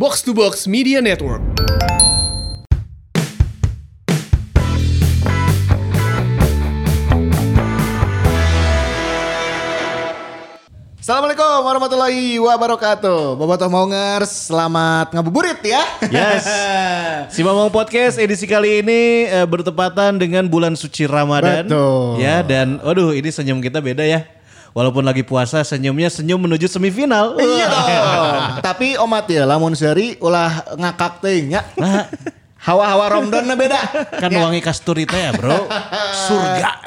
Box to Box Media Network. Assalamualaikum warahmatullahi wabarakatuh. Bobotoh Maungers, selamat ngabuburit ya. Yes. Si Mamang Podcast edisi kali ini eh, bertepatan dengan bulan suci Ramadan. Betul. Ya dan aduh ini senyum kita beda ya. Walaupun lagi puasa senyumnya senyum menuju semifinal. iya dong. Tapi omat ya lamun seri ulah ngakak teuing ya. Hawa-hawa Ramadan beda. Kan wangi kasturi teh ya bro. Surga.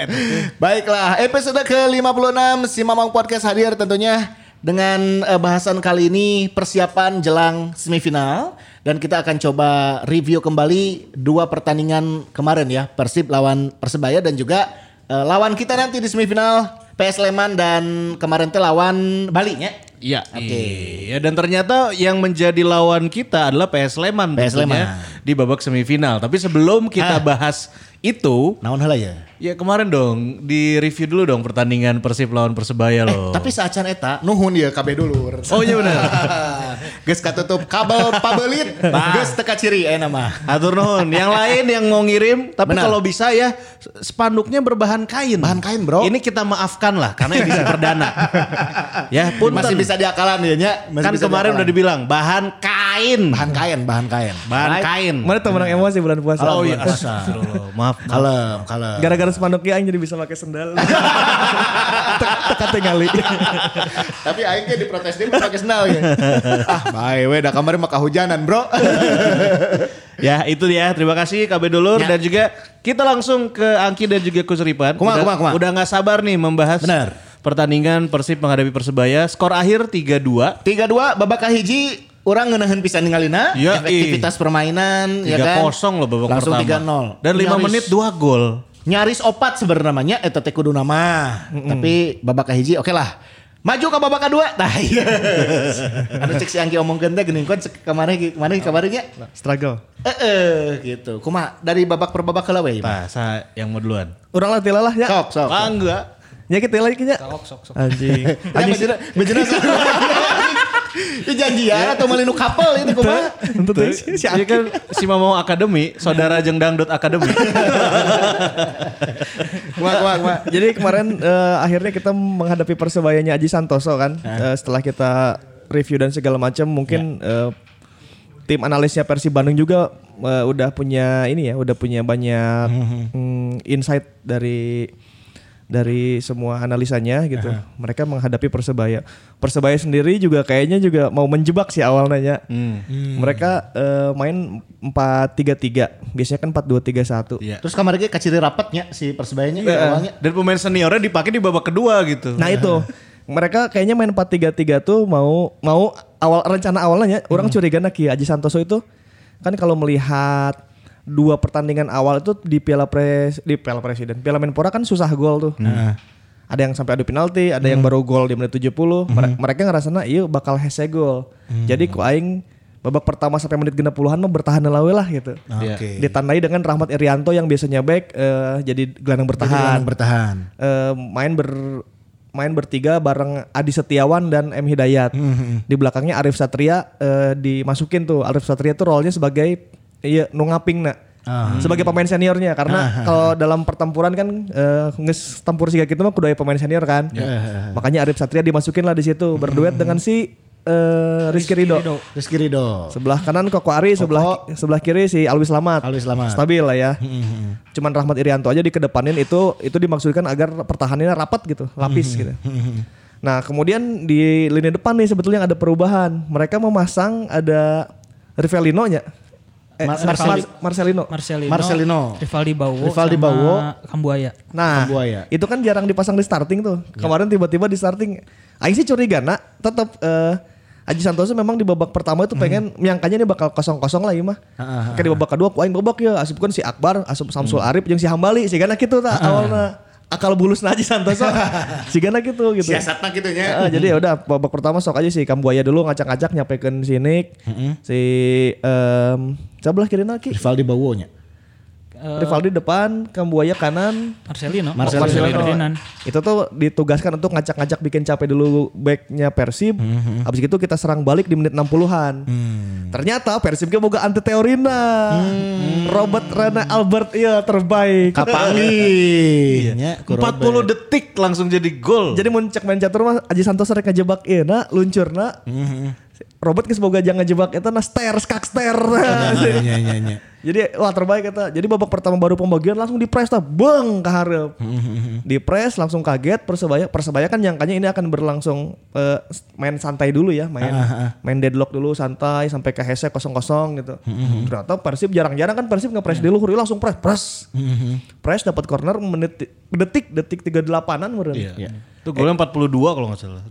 Baiklah, episode ke-56 si Mamang Podcast hadir tentunya dengan eh, bahasan kali ini persiapan jelang semifinal dan kita akan coba review kembali dua pertandingan kemarin ya, Persib lawan Persebaya dan juga eh, lawan kita nanti di semifinal PS Sleman dan kemarin teh lawan Bali ya. Iya. Oke. Iya dan ternyata yang menjadi lawan kita adalah PS Sleman PS Sleman. di babak semifinal. Tapi sebelum Ah. kita bahas itu, Naon heula ya? ya kemarin dong di review dulu dong pertandingan Persib lawan Persebaya loh. Tapi saacan eta nuhun ya KB dulur. Oh iya benar. Geus katutup kabel pabelit, geus teka ciri eh nama. Atur nuhun. Yang lain yang mau ngirim, tapi Benar. kalau bisa ya spanduknya berbahan kain. Bahan kain, bro. Ini kita maafkan lah karena edisi perdana. ya pun Masih bisa diakalan ya nya. Masih kan bisa kemarin diakalan. udah dibilang bahan kain. bahan kain, bahan kain. Bahan kain. Mana tuh menang emosi bulan puasa. Oh iya, astagfirullah. maaf. Maaf. Kalem, kalem. Gara-gara spanduknya aing jadi bisa pakai sendal. Teka tinggali. Tapi aing ge diprotes dia pakai sendal ya. ah, bae we da kemarin mah kahujanan, Bro. Ya itu dia. Terima kasih KB Dulur Ya. dan juga kita langsung ke Angki dan juga Kusripan. Kumaha, udah, kumaha, kumaha? Udah nggak sabar nih membahas Benar. pertandingan Persib menghadapi Persebaya. Skor akhir 3-2. 3-2 babak kahiji orang ngeunaheun pisan ningalina, Ya, efektivitas permainan ya kan. 3-0 loh babak Langsung pertama. 3-0. Dan 5 Nyaris- menit 2 gol. Nyaris opat sebenarnya namanya eta teh kudu nama. Tapi babak kahiji oke lah. Maju ke babak kedua. Tah iya. Anu cek si Anggi omongkeun teh geuning kon cek kemarin kemarin kabarnya. Struggle. Eh eh gitu. Kumaha dari babak per babak heula we. Nah, saya yang mau duluan. Orang lah tila lah ya. Sok sok. Ah, enggak. Ya kita lagi nya. Sok sok sok. Anjing. Anjing sih, bejena Ini janjian atau melinu couple itu kumaha? Untuk si si Jadi kan si Mamau Akademi, saudara Jeng Dangdut Akademi. Kumaha kumaha kumaha. Jadi kemarin eh, akhirnya kita menghadapi persebayanya Aji Santoso kan. Eh, setelah kita review dan segala macam mungkin eh, tim analisnya Persib Bandung juga eh, udah punya ini ya, udah punya banyak mm, insight dari dari semua analisanya gitu. Mereka menghadapi Persebaya. Persebaya sendiri juga kayaknya juga mau menjebak sih awalnya. ya. Mereka eh, main 4-3-3. Biasanya kan 4-2-3-1. Iya. Terus kemarin ge kaciri rapatnya si persebayanya Iya. awalnya. Dan pemain seniornya dipakai di babak kedua gitu. Nah itu mereka kayaknya main 4-3-3 tuh mau mau awal rencana awalnya orang curiga Ki Aji Santoso itu kan kalau melihat dua pertandingan awal itu di Piala Pres di Piala Presiden Piala Menpora kan susah gol tuh. Ada yang sampai adu penalti, ada yang baru gol di menit 70. Mere- Mereka ngerasana iya bakal hese gol. Jadi ku aing babak pertama sampai menit 60-an mah bertahan lawe lah gitu. Iya. Oke. Ditandai dengan Rahmat Irianto yang biasanya back eh, jadi gelandang bertahan Bertahan bertahan. eh, main ber main bertiga bareng Adi Setiawan dan M Hidayat. Di belakangnya Arif Satria eh, dimasukin tuh. Arif Satria tuh role-nya sebagai iya nu ngaping nak. Sebagai pemain seniornya karena kalau dalam pertempuran kan eh, nges tempur siga gitu mah kudu pemain senior kan. Makanya Arif Satria dimasukin lah di situ berduet dengan si eh, Rizky Ridho. Rizky Ridho. Sebelah kanan Koko Ari, sebelah sebelah kiri si Alwi Slamat. Alwi Slamat. Stabil lah ya. Cuman Rahmat Irianto aja dikedepanin itu itu dimaksudkan agar pertahanannya rapat gitu, lapis gitu. Nah, kemudian di lini depan nih sebetulnya ada perubahan. Mereka memasang ada Rivelino nya. Eh, Mar- Mar- Marceli- Mar- Marcelino. Marcelino, Marcelino. Rivaldi Bawo, Rivaldi Bawo. Kambuaya. Nah, Buaya. itu kan jarang dipasang di starting tuh. Kemarin tiba-tiba di starting. Aing sih curiga nak, tetap eh, Aji Santoso memang di babak pertama itu pengen menyangkanya ini bakal kosong-kosong lah ya mah. Kayak di babak kedua ku aing babak ya asup si Akbar, asup Samsul Arif jeung si Hambali sih gana gitu tak awalnya akal bulus Aji Santoso. si gana gitu gitu. Siasatna gitu nya. Ah, jadi ya udah babak pertama sok aja sih Kambuaya dulu ngacak-ngacak nyampekeun si Nick. Si em coba lah kira lagi. Rivaldi Bawonya. eh, Rivaldi depan, Kambuaya kanan. Marcelino. Marcelino. Marcelino. Ferdinand. Itu tuh ditugaskan untuk ngacak-ngacak bikin capek dulu backnya Persib. Mhm. Habis itu kita serang balik di menit 60-an. Hmm. Ternyata Persib ge boga ante teorina. Robert Rene Albert iya terbaik. Kapangi. Nya, ku 40 Robert. detik langsung jadi gol. Jadi mun cek main catur mah Aji Santoso rek ngejebak euna luncurna. Robert geus boga jangan ngejebak eta na stairs kak stair. Iya, iya, iya. Jadi wah terbaik eta. Jadi babak pertama baru pembagian langsung di press tah beng ke hareup. di press langsung kaget Persebaya. Persebaya kan nyangkanya ini akan berlangsung eh, main santai dulu ya, main main deadlock dulu santai sampai ke hese kosong-kosong gitu. Ternyata Persib jarang-jarang kan Persib nge-press dulu, Huri langsung press, press. Press dapat corner menit detik detik 38-an meureun. Iya. Itu golnya 42 kalau nggak salah.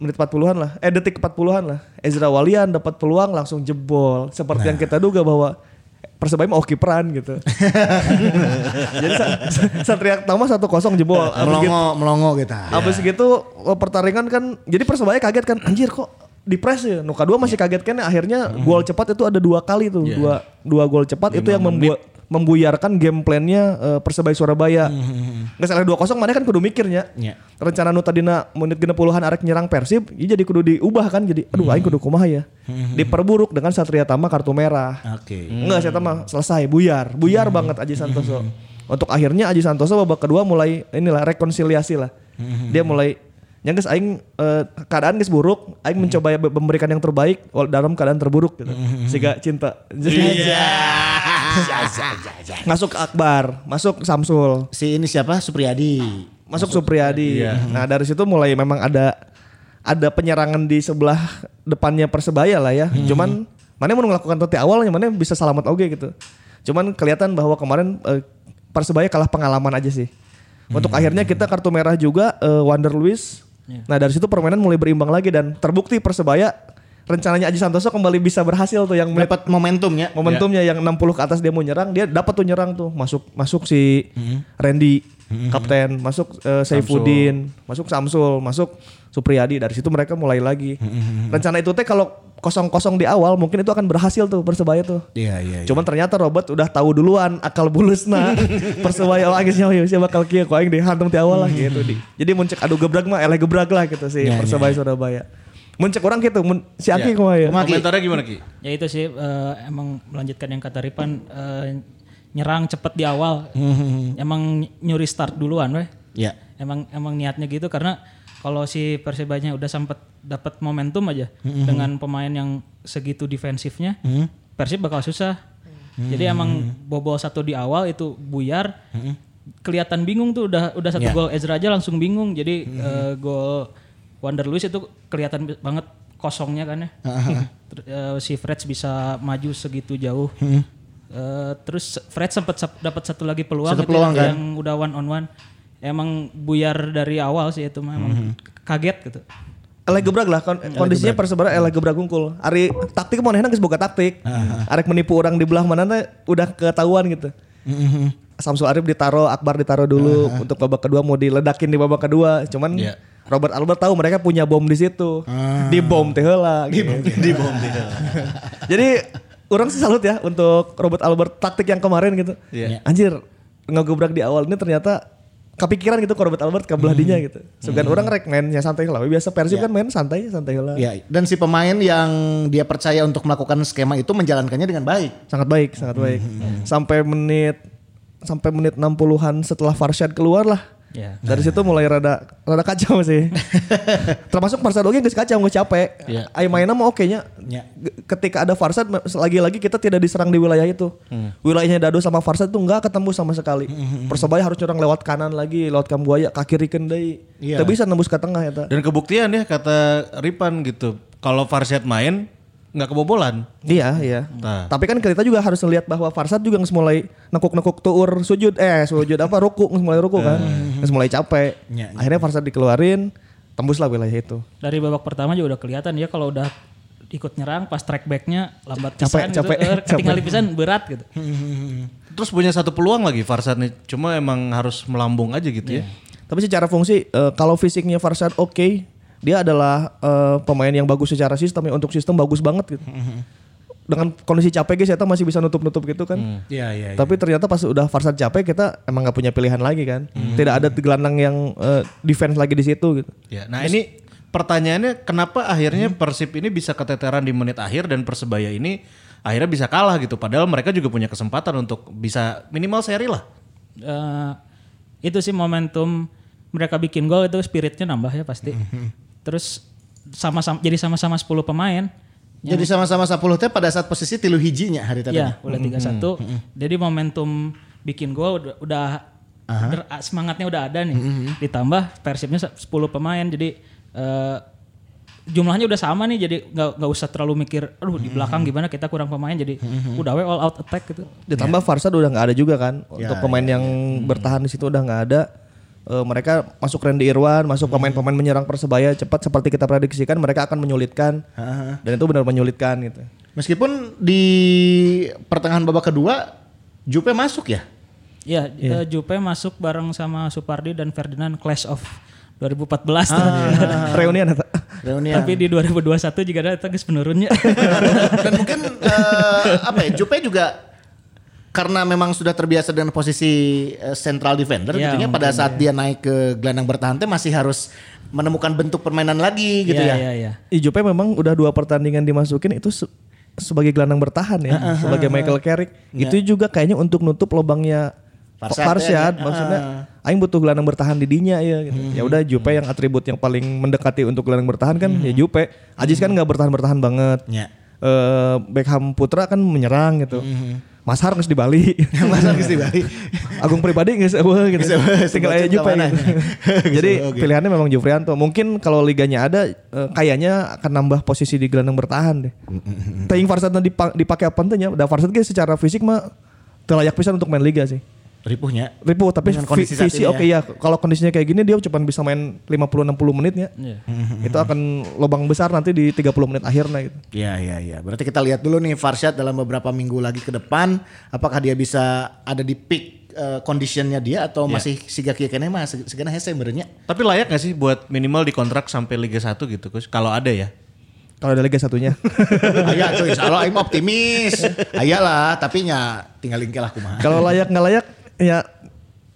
Menit 40-an lah. Eh detik 40-an lah. Ezra Walian dapat peluang langsung jebol. Seperti yang kita duga bahwa Persebaya mau kiperan gitu. Jadi sa- sa- Satria Tama satu kosong jebol. Abis gitu, Melongo, melongo gitu. abis gitu oh, pertandingan kan jadi Persebaya kaget kan anjir kok di press ya. Nuka dua masih kaget kan akhirnya gol cepat itu ada dua kali tuh. Dua dua gol cepat itu yang membuat membuyarkan game plannya eh, Persebaya Surabaya. Nggak salah 2-0 mana kan kudu mikirnya. Iya. Rencana nu tadina menit genep puluhan arek nyerang Persib, ieu jadi kudu diubah kan jadi aduh aing kudu kumaha ya. Diperburuk dengan Satria Tama kartu merah. Oke. Enggak, saya mah selesai buyar, buyar banget Aji Santoso. Untuk akhirnya Aji Santoso babak kedua mulai inilah rekonsiliasi lah. Dia mulai yang guys aing eh, keadaan guys buruk, aing mencoba be- memberikan yang terbaik wal- dalam keadaan terburuk gitu. Sehingga cinta. masuk ke Akbar, masuk Samsul, Si ini siapa? Supriyadi. masuk Supriyadi. Nah, dari situ mulai memang ada ada penyerangan di sebelah depannya Persebaya lah ya. Cuman mana mau melakukan tadi awalnya mana bisa selamat oke gitu. Cuman kelihatan bahwa kemarin eh, Persebaya kalah pengalaman aja sih. Untuk akhirnya kita kartu merah juga eh, Wander Luis. Nah, dari situ permainan mulai berimbang lagi dan terbukti Persebaya rencananya Aji Santoso kembali bisa berhasil tuh yang Dapat momentumnya. momentumnya yang 60 ke atas dia mau nyerang dia dapat tuh nyerang tuh. Masuk masuk si Randy kapten masuk eh, Saifuddin masuk Samsul masuk Supriyadi. Dari situ mereka mulai lagi. Rencana itu teh kalau kosong-kosong di awal mungkin itu akan berhasil tuh persebaya tuh. Iya, iya. iya. Cuman ternyata Robert udah tahu duluan akal bulusna. Persebaya lagi sih ya siapa bakal kia kok aing dihantam di awal lah gitu. Di. Jadi muncul adu gebrag mah eleh gebrag lah gitu sih Ya, persebaya Surabaya. Muncul orang gitu mun, si Aki Ya. kumaha ya. Komentarnya gimana Ki? Ya itu sih eh, emang melanjutkan yang kata Ripan eh, nyerang cepet di awal. Emang nyuri start duluan weh. Ya. Emang emang niatnya gitu karena kalau si Persibanya udah sempet dapat momentum aja dengan pemain yang segitu defensifnya, Persib bakal susah. Jadi emang bobol satu di awal itu buyar, kelihatan bingung tuh udah udah satu Ya. gol Ezra aja langsung bingung. Jadi eh, gol Wander Luis itu kelihatan banget kosongnya kan ya. Eh, si Freds bisa maju segitu jauh. Eh, terus Fred sempat dapat satu lagi peluang, Satu gitu peluang, ya, kan? yang udah one on one. Emang buyar dari awal sih itu mah emang kaget gitu. Eleh gebrag lah kon- kondisinya persebaya eleh gebrag unggul. Ari taktik mau geus boga taktik. Arek menipu orang di belah mana udah ketahuan gitu. Samsul Arif ditaro, Akbar ditaro dulu untuk babak kedua mau diledakin di babak kedua. Cuman Iya. Robert Albert tahu mereka punya bom di situ. Di bom teh heula. gitu. Di bom dia. Jadi orang sih salut ya untuk Robert Albert taktik yang kemarin gitu. Iya. Anjir ngegebrak di awal ini ternyata kepikiran gitu ke Robert Albert ke belah dinya gitu. Segan orang rek mainnya santai lah. Biasa Persib kan main santai santai lah. Ya, dan si pemain yang dia percaya untuk melakukan skema itu menjalankannya dengan baik. Sangat baik, sangat baik. Sampai menit sampai menit 60-an setelah Farshad keluar lah. Ya. Dari situ mulai rada rada kacau sih. Termasuk Farshad oke geus kacau geus capek. Iya. Ai mainnya mah oke nya. Ya. G- Ketika ada Farshad lagi-lagi kita tidak diserang di wilayah itu. Wilayahnya Dado sama Farshad tuh enggak ketemu sama sekali. Persebaya harus nyerang lewat kanan lagi, lewat Kambuaya, kaki kiri deui. Iya. Teu bisa nembus ke tengah eta. Dan kebuktian ya kata Ripan gitu. Kalau Farshad main nggak kebobolan. Iya, iya. Nah. Tapi kan kita juga harus lihat bahwa Farsad juga nges mulai nekuk-nekuk tuur sujud eh sujud apa ruku nges mulai ruku kan. Nges mulai capek. Iya, iya. Akhirnya Farsad dikeluarin, tembuslah wilayah itu. Dari babak pertama juga udah kelihatan ya kalau udah ikut nyerang pas track backnya lambat Capek, pisan capek, gitu. Capek. ketinggalan pisan berat gitu. Terus punya satu peluang lagi Farshad nih. Cuma emang harus melambung aja gitu ya. Tapi secara fungsi eh, kalau fisiknya Farsad oke, dia adalah eh, pemain yang bagus secara sistem ya untuk sistem bagus banget gitu. dengan kondisi capek guys, kita masih bisa nutup-nutup gitu kan. Iya iya. iya. Tapi ternyata pas udah Farsad capek kita emang nggak punya pilihan lagi kan. Tidak ada gelandang yang eh, defense lagi di situ gitu. Ya, nah ini pertanyaannya kenapa akhirnya Persib ini bisa keteteran di menit akhir dan Persebaya ini akhirnya bisa kalah gitu. Padahal mereka juga punya kesempatan untuk bisa minimal seri lah. Eh, itu sih momentum mereka bikin gol itu spiritnya nambah ya pasti. Terus sama-sama jadi sama-sama 10 pemain. Jadi sama-sama 10 teh pada saat posisi tilu hijinya hari tadi. Ya, udah 3-1. Jadi momentum bikin gol udah, udah ber- semangatnya udah ada nih. Ditambah Persibnya 10 pemain jadi eh, jumlahnya udah sama nih jadi nggak nggak usah terlalu mikir aduh di belakang gimana kita kurang pemain jadi udah we all out attack gitu. Ditambah Farsad udah nggak ada juga kan. Untuk pemain yang bertahan di situ udah nggak ada. Eh, mereka masuk Randy Irwan, masuk pemain-pemain menyerang Persebaya cepat seperti kita prediksikan mereka akan menyulitkan. Dan itu benar menyulitkan gitu. Meskipun di pertengahan babak kedua Jupe masuk ya. Iya, eh, Jupe masuk bareng sama Supardi dan Ferdinand Clash of 2014 Reunian eta. Reuni Tapi di 2021 juga ada geus menurunnya. Dan mungkin eh, apa ya Jupe juga karena memang sudah terbiasa dengan posisi eh, central defender Ya, tentunya pada saat dia naik ke gelandang bertahan teh masih harus menemukan bentuk permainan lagi gitu Iya, ya. iya, iya. Ijupe memang udah dua pertandingan dimasukin itu se- sebagai gelandang bertahan ya, sebagai Michael Carrick. Itu juga kayaknya untuk nutup lubangnya Farsad Farsyad, ya, maksudnya aing butuh gelandang bertahan di dinya ya gitu. Ya udah Jupe yang atribut yang paling mendekati untuk gelandang bertahan kan ya Jupe. Ajis kan nggak bertahan-bertahan banget. Ya. Eh, Beckham Putra kan menyerang gitu. Mas Har di Bali. Mas Har di Bali. Agung pribadi geus eueuh gitu. Tinggal sebut Jupe. ke mana. gitu. Jadi pilihannya memang Jufrianto. Mungkin kalau liganya ada eh, kayaknya akan nambah posisi di gelandang bertahan deh. Tapi Farsad dipa- dipakai apa nya? Da Farsad secara fisik mah teu layak pisan untuk main liga sih. Ripuhnya. Ribu tapi kondisi saat visi oke ya. Kalau kondisinya kayak gini dia cuma bisa main 50 60 menit ya. Iya. Itu akan lubang besar nanti di 30 menit akhirnya gitu. Iya iya iya. Berarti kita lihat dulu nih Farshad dalam beberapa minggu lagi ke depan apakah dia bisa ada di peak eh, conditionnya dia atau masih siga kieu keneh mah se- segana hese benernya. Tapi layak gak sih buat minimal dikontrak sampai Liga 1 gitu Kus? Kalau ada ya. Kalau ada liga satunya. Aya tuh insya Allah aing optimis. Aya lah tapi nya tinggal lah kumaha. kalau layak nggak layak ya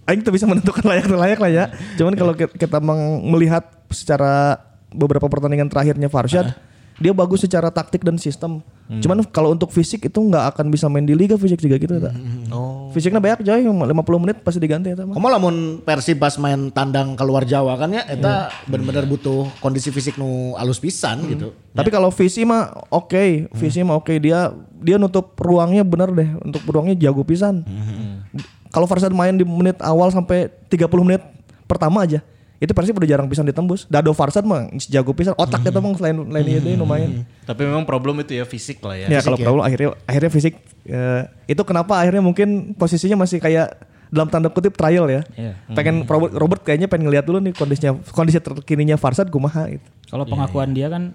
Aing tuh bisa menentukan layak nggak layak lah ya. Cuman kalau ki- kita melihat secara beberapa pertandingan terakhirnya Farshad, dia bagus secara taktik dan sistem. Cuman kalau untuk fisik itu nggak akan bisa main di liga fisik juga gitu. tak. Oh. Fisiknya banyak coy, 50 menit pasti diganti ya. Kamu lamun Persib pas main tandang keluar Jawa kan ya eta bener-bener butuh kondisi fisik nu alus pisan gitu. Tapi kalau visi mah oke, visi mah oke dia dia nutup ruangnya bener deh untuk ruangnya jago pisan. Kalau Farsad main di menit awal sampai 30 menit pertama aja, itu Persib udah jarang pisan ditembus. Dado Farsad mah jago pisan, otaknya tuh mah selain lain dia lumayan. Tapi memang problem itu ya fisik lah ya. Ya kalau problem akhirnya akhirnya fisik eh, itu kenapa akhirnya mungkin posisinya masih kayak dalam tanda kutip trial ya. Iya. Pengen Robert, Robert kayaknya pengen ngeliat dulu nih kondisinya kondisi terkininya Farsad kumaha gitu. Kalau pengakuan dia kan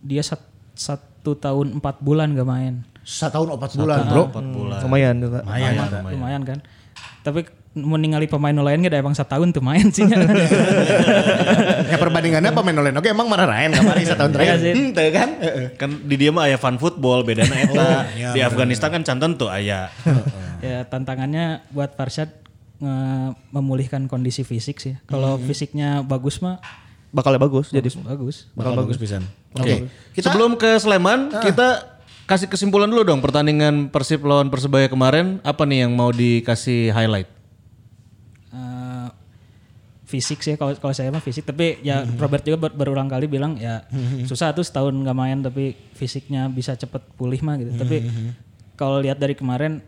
dia sat- satu tahun empat bulan gak main. Setahun empat bulan bro. Empat bulan. Lumayan gitu. Lumayan. Lumayan, kan. Tapi meninggali pemain lain gak emang setahun tuh main sih. ya perbandingannya pemain lain oke emang mana Ryan kemarin setahun terakhir. Iya sih. Hmm, teu kan? Heeh. Kan di dia mah aya fan football bedana eta. iya, di Afghanistan kan canton tuh aya. ya tantangannya buat Farshad nge- memulihkan kondisi fisik sih. Kalau fisiknya bagus mah Bakalnya bagus jadi bagus. Bakal bagus pisan. Oke. Sebelum ke Sleman, kita kasih kesimpulan dulu dong pertandingan Persib lawan Persebaya kemarin. Apa nih yang mau dikasih highlight? Eh, fisik sih kalau kalau saya mah fisik tapi ya Robert juga ber- berulang kali bilang ya susah tuh setahun nggak main tapi fisiknya bisa cepet pulih mah gitu. Tapi kalau lihat dari kemarin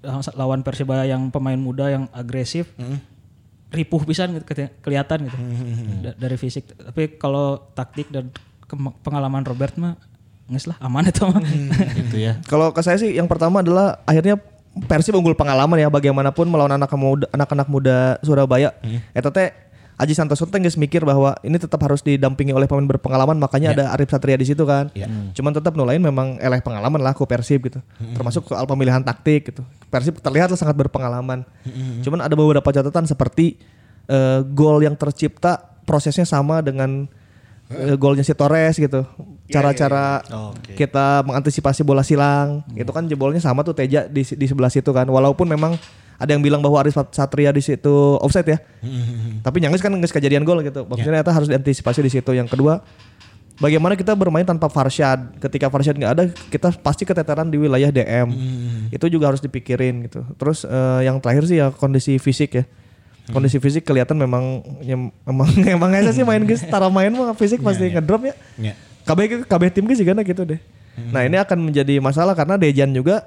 lawan- lawan Persibaya yang pemain muda yang agresif ripuh pisan gitu kelihatan gitu Da- dari fisik. Tapi kalau taktik dan pengalaman Robert mah nges lah aman itu mah gitu ya. Kalau ke saya sih yang pertama adalah akhirnya Persib unggul pengalaman ya bagaimanapun melawan anak muda anak-anak muda Surabaya. Eta teh Aji Santoso teh geus mikir bahwa ini tetap harus didampingi oleh pemain berpengalaman makanya ada Arif Satria di situ kan. Cuman tetap nulain memang eleh pengalaman lah ku Persib gitu. Termasuk soal pemilihan taktik gitu. Persib terlihat sangat berpengalaman. Cuman ada beberapa catatan seperti eh, gol yang tercipta prosesnya sama dengan eh, golnya si Torres gitu. Cara-cara Oke. kita mengantisipasi bola silang. Itu kan jebolnya sama tuh Teja di, di sebelah situ kan. Walaupun memang ada yang bilang bahwa Aris Satria di situ offside ya. Tapi nyangis kan nggak kejadian gol gitu. Maksudnya ternyata harus diantisipasi di situ. Yang kedua bagaimana kita bermain tanpa Farshad? Ketika Farshad nggak ada kita pasti keteteran di wilayah DM itu juga harus dipikirin gitu. Terus eh, yang terakhir sih ya kondisi fisik ya. Kondisi fisik kelihatan memang ya, memang emang aja sih main guys. Tara main mah fisik pasti ngedrop ya. Iya. KB KB tim sih karena gitu deh. Nah ini akan menjadi masalah karena Dejan juga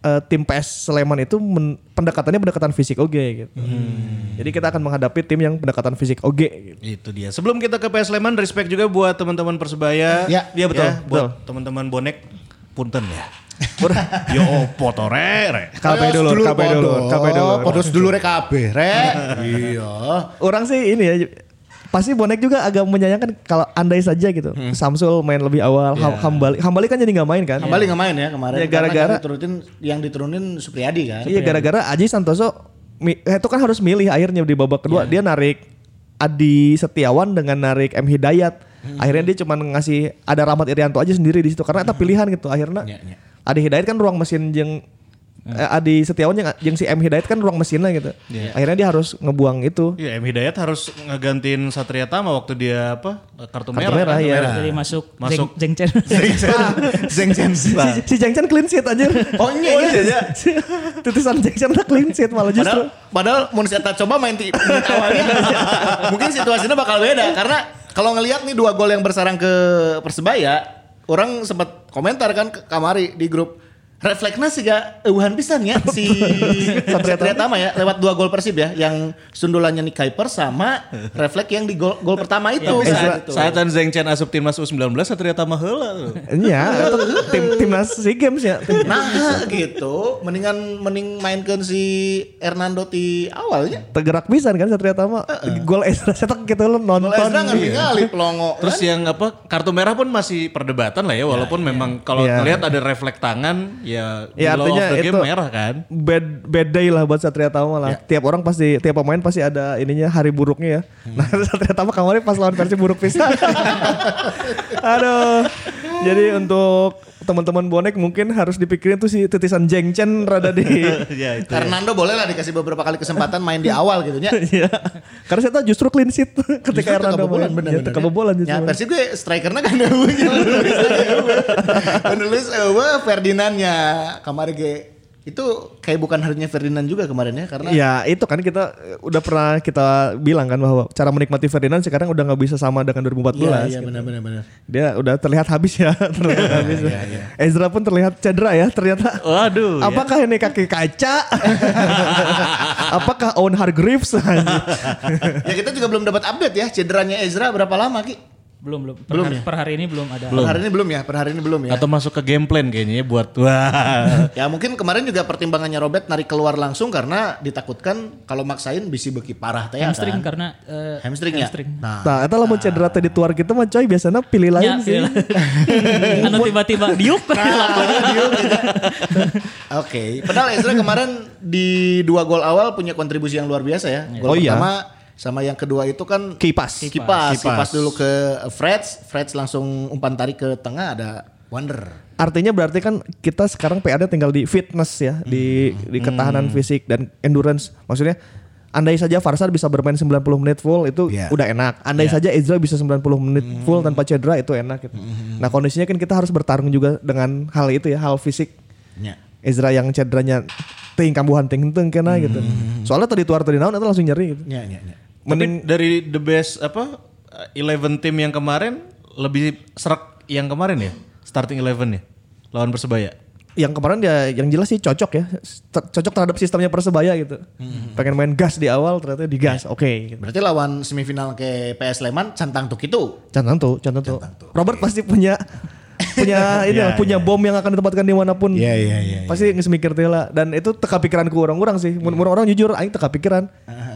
eh, tim PS Sleman itu men- pendekatannya pendekatan fisik oge gitu. Jadi kita akan menghadapi tim yang pendekatan fisik oge. Gitu. Itu dia. Sebelum kita ke PS Sleman, respect juga buat teman-teman Persebaya. Ya. Iya betul. Ya, buat teman-teman bonek, punten ya. Yo opo to re, re. KB dulu, KB dulu, KB dulu. Podos dulu rek KB, rek. Iya. Orang sih ini ya pasti bonek juga agak menyayangkan kalau andai saja gitu. Samsul main lebih awal, Ham- Hambali Hambali kan jadi nggak main kan. Kembali nggak main ya kemarin. Ya, Karena gara-gara- yang diturunin yang diturunin Supriyadi kan. Iya gara-gara Aji Santoso eh, itu kan harus milih akhirnya di babak kedua dia narik Adi Setiawan dengan narik M Hidayat. Akhirnya dia cuma ngasih ada Rahmat Irianto aja sendiri di situ karena itu pilihan gitu. Akhirnya Iya, iya. Adi Hidayat kan ruang mesin eh, Adi Setiawan yang, yang si M Hidayat kan ruang mesinnya gitu. Akhirnya dia harus ngebuang itu. Iya, M Hidayat harus ngegantiin Satria Tama waktu dia apa? Kartu merah. Kartu merah kan? ya. Jadi masuk, Masuk. Zeng, Zeng Chen. Zeng Chen. Si, si Jeng Chen clean sheet aja. Oh iya iya. Tutusan Jeng Chen udah clean sheet malah justru. Padahal, padahal mun saya coba main di awalnya mungkin situasinya bakal beda karena kalau ngelihat nih dua gol yang bersarang ke Persebaya, orang sempat komentar kan ke kamari di grup refleksnya sih gak eueuhan pisan ya si Satria Tama ya lewat dua gol Persib ya yang sundulannya Nick Kuiper sama refleks yang di gol, gol pertama itu saat itu. Zeng Chen asup timnas U19 Satria Tama heula. tuh. Iya, tim timnas SEA Games ya. Tim- Nah gitu, mendingan mending mainkan si Hernando di awalnya. Tergerak pisan kan Satria Tama. Gol Ezra cetak gitu lo nonton. Kalau Ezra ningali pelongo. Terus yang apa kartu merah pun masih perdebatan lah ya walaupun memang kalau Iya. ngelihat ada refleks tangan ya, Ya, artinya game itu- merah kan. bad bad day lah buat Satria Tama lah. Tiap orang pasti tiap pemain pasti ada ininya hari buruknya ya. Nah Satria Tama kemarin pas lawan versi buruk pisan. Aduh. Jadi untuk teman-teman bonek mungkin harus dipikirin tuh si titisan Jeng Chen rada di ya itu. Hernando boleh lah dikasih beberapa kali kesempatan main di awal gitu ya. Iya. Karena saya tahu justru clean sheet ketika Justru Hernando kebobolan, main. bener, Ya, bener, kebobolan ya. justru. Ya versi gue strikernya kan Penulis Ewe Ferdinandnya Kemarin gue itu kayak bukan harinya Ferdinand juga kemarin ya karena Ya itu kan kita eh, udah pernah kita bilang kan bahwa cara menikmati Ferdinand sekarang udah nggak bisa sama dengan 2014. Iya, iya gitu. benar benar benar. Dia udah terlihat habis ya, terlihat habis. Ezra pun terlihat cedera ya ternyata. Waduh. ya. Apakah ini kaki kaca? Apakah Owen Hargreaves? ya kita juga belum dapat update ya cederanya Ezra berapa lama Ki? Belum, belum. Per, hari, per hari ini belum ada. Per hari ini belum ya, per hari ini belum ya. Atau masuk ke game plan kayaknya ya buat wah. Ya mungkin kemarin juga pertimbangannya Robert narik keluar langsung karena ditakutkan kalau maksain bisa beki parah teh ya hamstring kan. karena eh, Hamstring ya. hamstring. Nah, nah, itu lah mau cedera tadi tuar kita mah coy biasanya pilih lain Ya, sih. anu tiba-tiba diuk. Oke, padahal Ezra kemarin di dua gol awal punya kontribusi yang luar biasa ya. Gol Oh iya. Sama yang kedua itu kan Kipas. kipas, kipas, Kipas. dulu ke Freds, Freds langsung umpan tarik ke tengah ada Wonder. Artinya berarti kan kita sekarang PAD tinggal di fitness ya, di di ketahanan fisik dan endurance. Maksudnya andai saja Farsad bisa bermain 90 menit full itu Iya. udah enak. Andai saja Ezra bisa 90 menit full tanpa cedera itu enak gitu. Nah, kondisinya kan kita harus bertarung juga dengan hal itu ya, hal fisik. Ya. Ezra yang cederanya ting kambuhan ting ting kena gitu. Soalnya tadi tuar tadi naon itu langsung nyeri gitu. Ya, ya, ya. Mending dari the best apa 11 tim yang kemarin lebih serak yang kemarin ya starting 11 ya lawan Persebaya. Yang kemarin dia yang jelas sih cocok ya. Ter- Cocok terhadap sistemnya Persebaya gitu. Pengen main gas di awal ternyata digas. Oke gitu. Berarti lawan semifinal ke PS Sleman cantang tuk itu. Cantan tuh, cantan tuh. Robert pasti punya punya ini lah, punya bom yang akan ditempatkan di mana pun. Iya, iya, iya, Pasti nggak mikir teh lah. Dan itu teka pikiran ku orang-orang sih. Mun mun orang jujur, aing teka pikiran.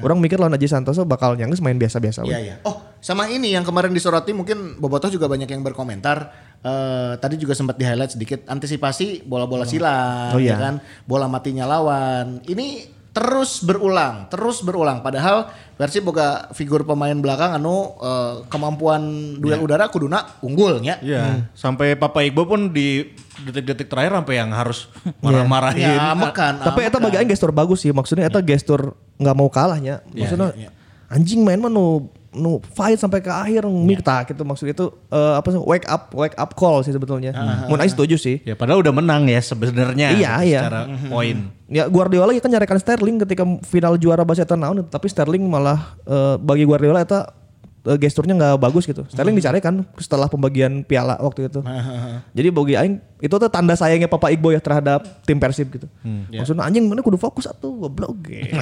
Orang mikir lawan Aji Santoso bakal nyangges main biasa-biasa. Iya we. iya. Oh sama ini yang kemarin disoroti mungkin Bobotoh juga banyak yang berkomentar. Eh, tadi juga sempat di highlight sedikit antisipasi bola-bola silang, Oh, ya iya. kan, bola matinya lawan. Ini terus berulang, terus berulang. Padahal Persib boga figur pemain belakang anu eh, kemampuan duel udara kuduna unggulnya. Iya. Sampai Papa Iqbal pun di detik-detik terakhir sampai yang harus marah-marahin. Ya, makan. Tapi eta bagi aing gestur bagus sih. Maksudnya eta gestur nggak mau kalahnya. Maksudnya iya, iya. anjing main mah nu nu fight sampai ke akhir minta gitu maksud itu eh, apa sih wake up wake up call sih sebetulnya. Mun aing setuju sih. Ya padahal udah menang ya sebenarnya Iya, iya. secara poin. Ya Guardiola kan nyarekan Sterling ketika final juara tahun tapi Sterling malah eh, bagi Guardiola eta eh, gesturnya nggak bagus gitu. Sterling dicarekan setelah pembagian piala waktu itu. Jadi bagi aing itu tuh tanda sayangnya Papa Iqbal ya terhadap tim Persib gitu. Maksudnya anjing mana kudu fokus atuh goblok gitu.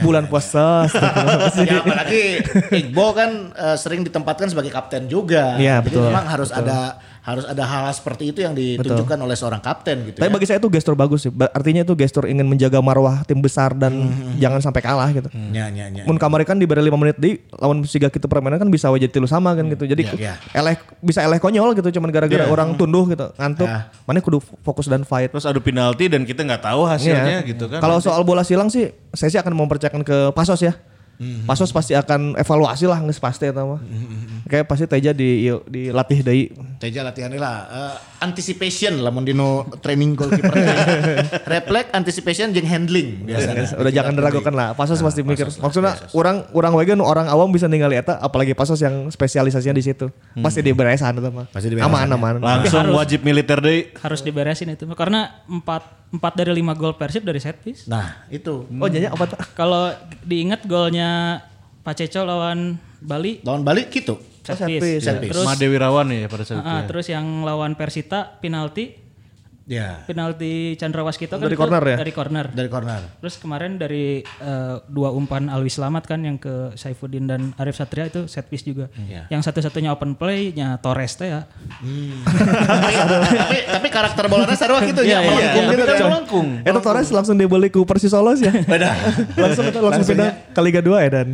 Bulan puasa. ya apalagi Iqbal kan eh, sering ditempatkan sebagai kapten juga. Iya, Jadi betul. memang harus ada harus ada hal seperti itu yang ditunjukkan oleh seorang kapten gitu. Tapi ya. bagi saya itu gestur bagus sih. Artinya itu gestur ingin menjaga marwah tim besar dan jangan sampai kalah gitu. Ya, ya, ya. Mun kamari kan diberi 5 menit di lawan siga kita permainan kan bisa wajah tilu sama kan gitu. Jadi Iya, iya. eleh bisa eleh konyol gitu cuman gara-gara orang tunduh gitu ngantuk. Ah. Mana kudu fokus dan fight. Terus adu penalti dan kita nggak tahu hasilnya Iya. gitu kan. Kalau soal bola silang sih saya sih akan mempercayakan ke Pasos ya. Pasos pasti akan evaluasi lah nggak pasti eta mah. Kayak pasti Teja di dilatih deui. Teja latihan lah eh, anticipation lah mun dino training goalkeeper. Refleks, anticipation jeung handling biasanya. Udah jangan diragukan lah. Pasos pasti mikir. Maksudnya orang orang wegen orang awam bisa ningali eta apalagi Pasos yang spesialisasinya di situ. Pasti diberesan eta mah. Pasti diberesan, Aman aman. langsung wajib militer deh. harus diberesin itu karena empat empat dari lima gol Persib dari set piece. Nah, itu. Oh jadinya apa tuh? Kalau diingat golnya Paceco lawan Bali Lawan balik gitu. set set piece. Set piece. Terus Made Wirawan ya pada saat itu. ah, ya. terus yang lawan Persita penalti Ya, penalti Chandra Waskito kan Dari itu corner ya? Dari corner. dari corner. Terus kemarin dari eh, dua umpan Alwi Slamet kan yang ke Saifuddin dan Arif Satria itu set piece juga. Iya. Yang satu-satunya open play-nya Torres teh ya. tapi, tapi tapi karakter bolanya sarua gitu ya. Iya, iya, melengkung melengkung. Eta Torres langsung dibeli ku Persis Solo ya. Beda. langsung langsung, langsung pindah ke Liga 2 ya dan.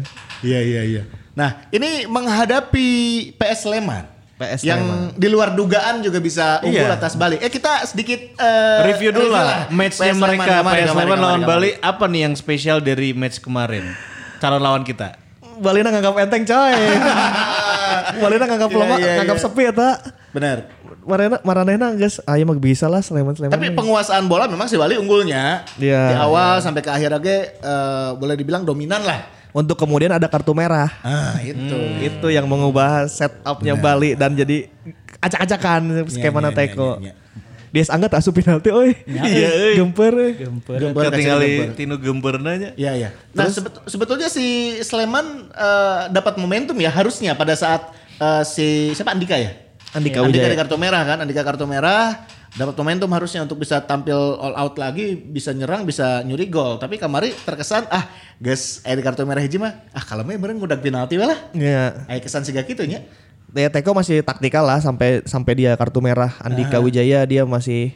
Iya iya iya. Nah ini menghadapi PS Sleman. PS yang di luar dugaan juga bisa unggul Iya. atas Bali. Eh kita sedikit eh, Review dulu lah matchnya mereka PS kemarin, Sleman lawan Bali apa nih yang spesial dari match kemarin? Calon lawan kita. Balina nganggap enteng coy. Balina nganggap Iya, lemah, iya, nganggap iya. sepi eta. Benar. Marana Maranena guys, ayo mah bisa lah Sleman Sleman. Tapi penguasaan bola memang si Bali unggulnya. Iya. Di awal sampai ke akhir aja eh, boleh dibilang dominan lah. Untuk kemudian ada kartu merah. Ah itu. Itu yang mengubah setupnya Bali dan jadi acak-acakan skema iya, iya, Teko. iya, iya. Dia angkat asup penalti, oi. Iya, euy. Gemper. Gemper. Gembel kasih Tinggal gembel. Tino Gembernanya. Iya iya. Nah sebet- sebetulnya si Sleman eh, dapat momentum ya harusnya pada saat eh, si siapa Andika ya? Andika Andika Wijaya. di kartu merah kan, Andika kartu merah dapat momentum harusnya untuk bisa tampil all out lagi, bisa nyerang, bisa nyuri gol. Tapi kamari terkesan ah guys, eh di kartu merah hiji mah ah kalau mah bener ngudak penalti lah. Iya. Aya kesan siga kitu nya. Ya Teko masih taktikal lah sampai sampai dia kartu merah Andika Wijaya dia masih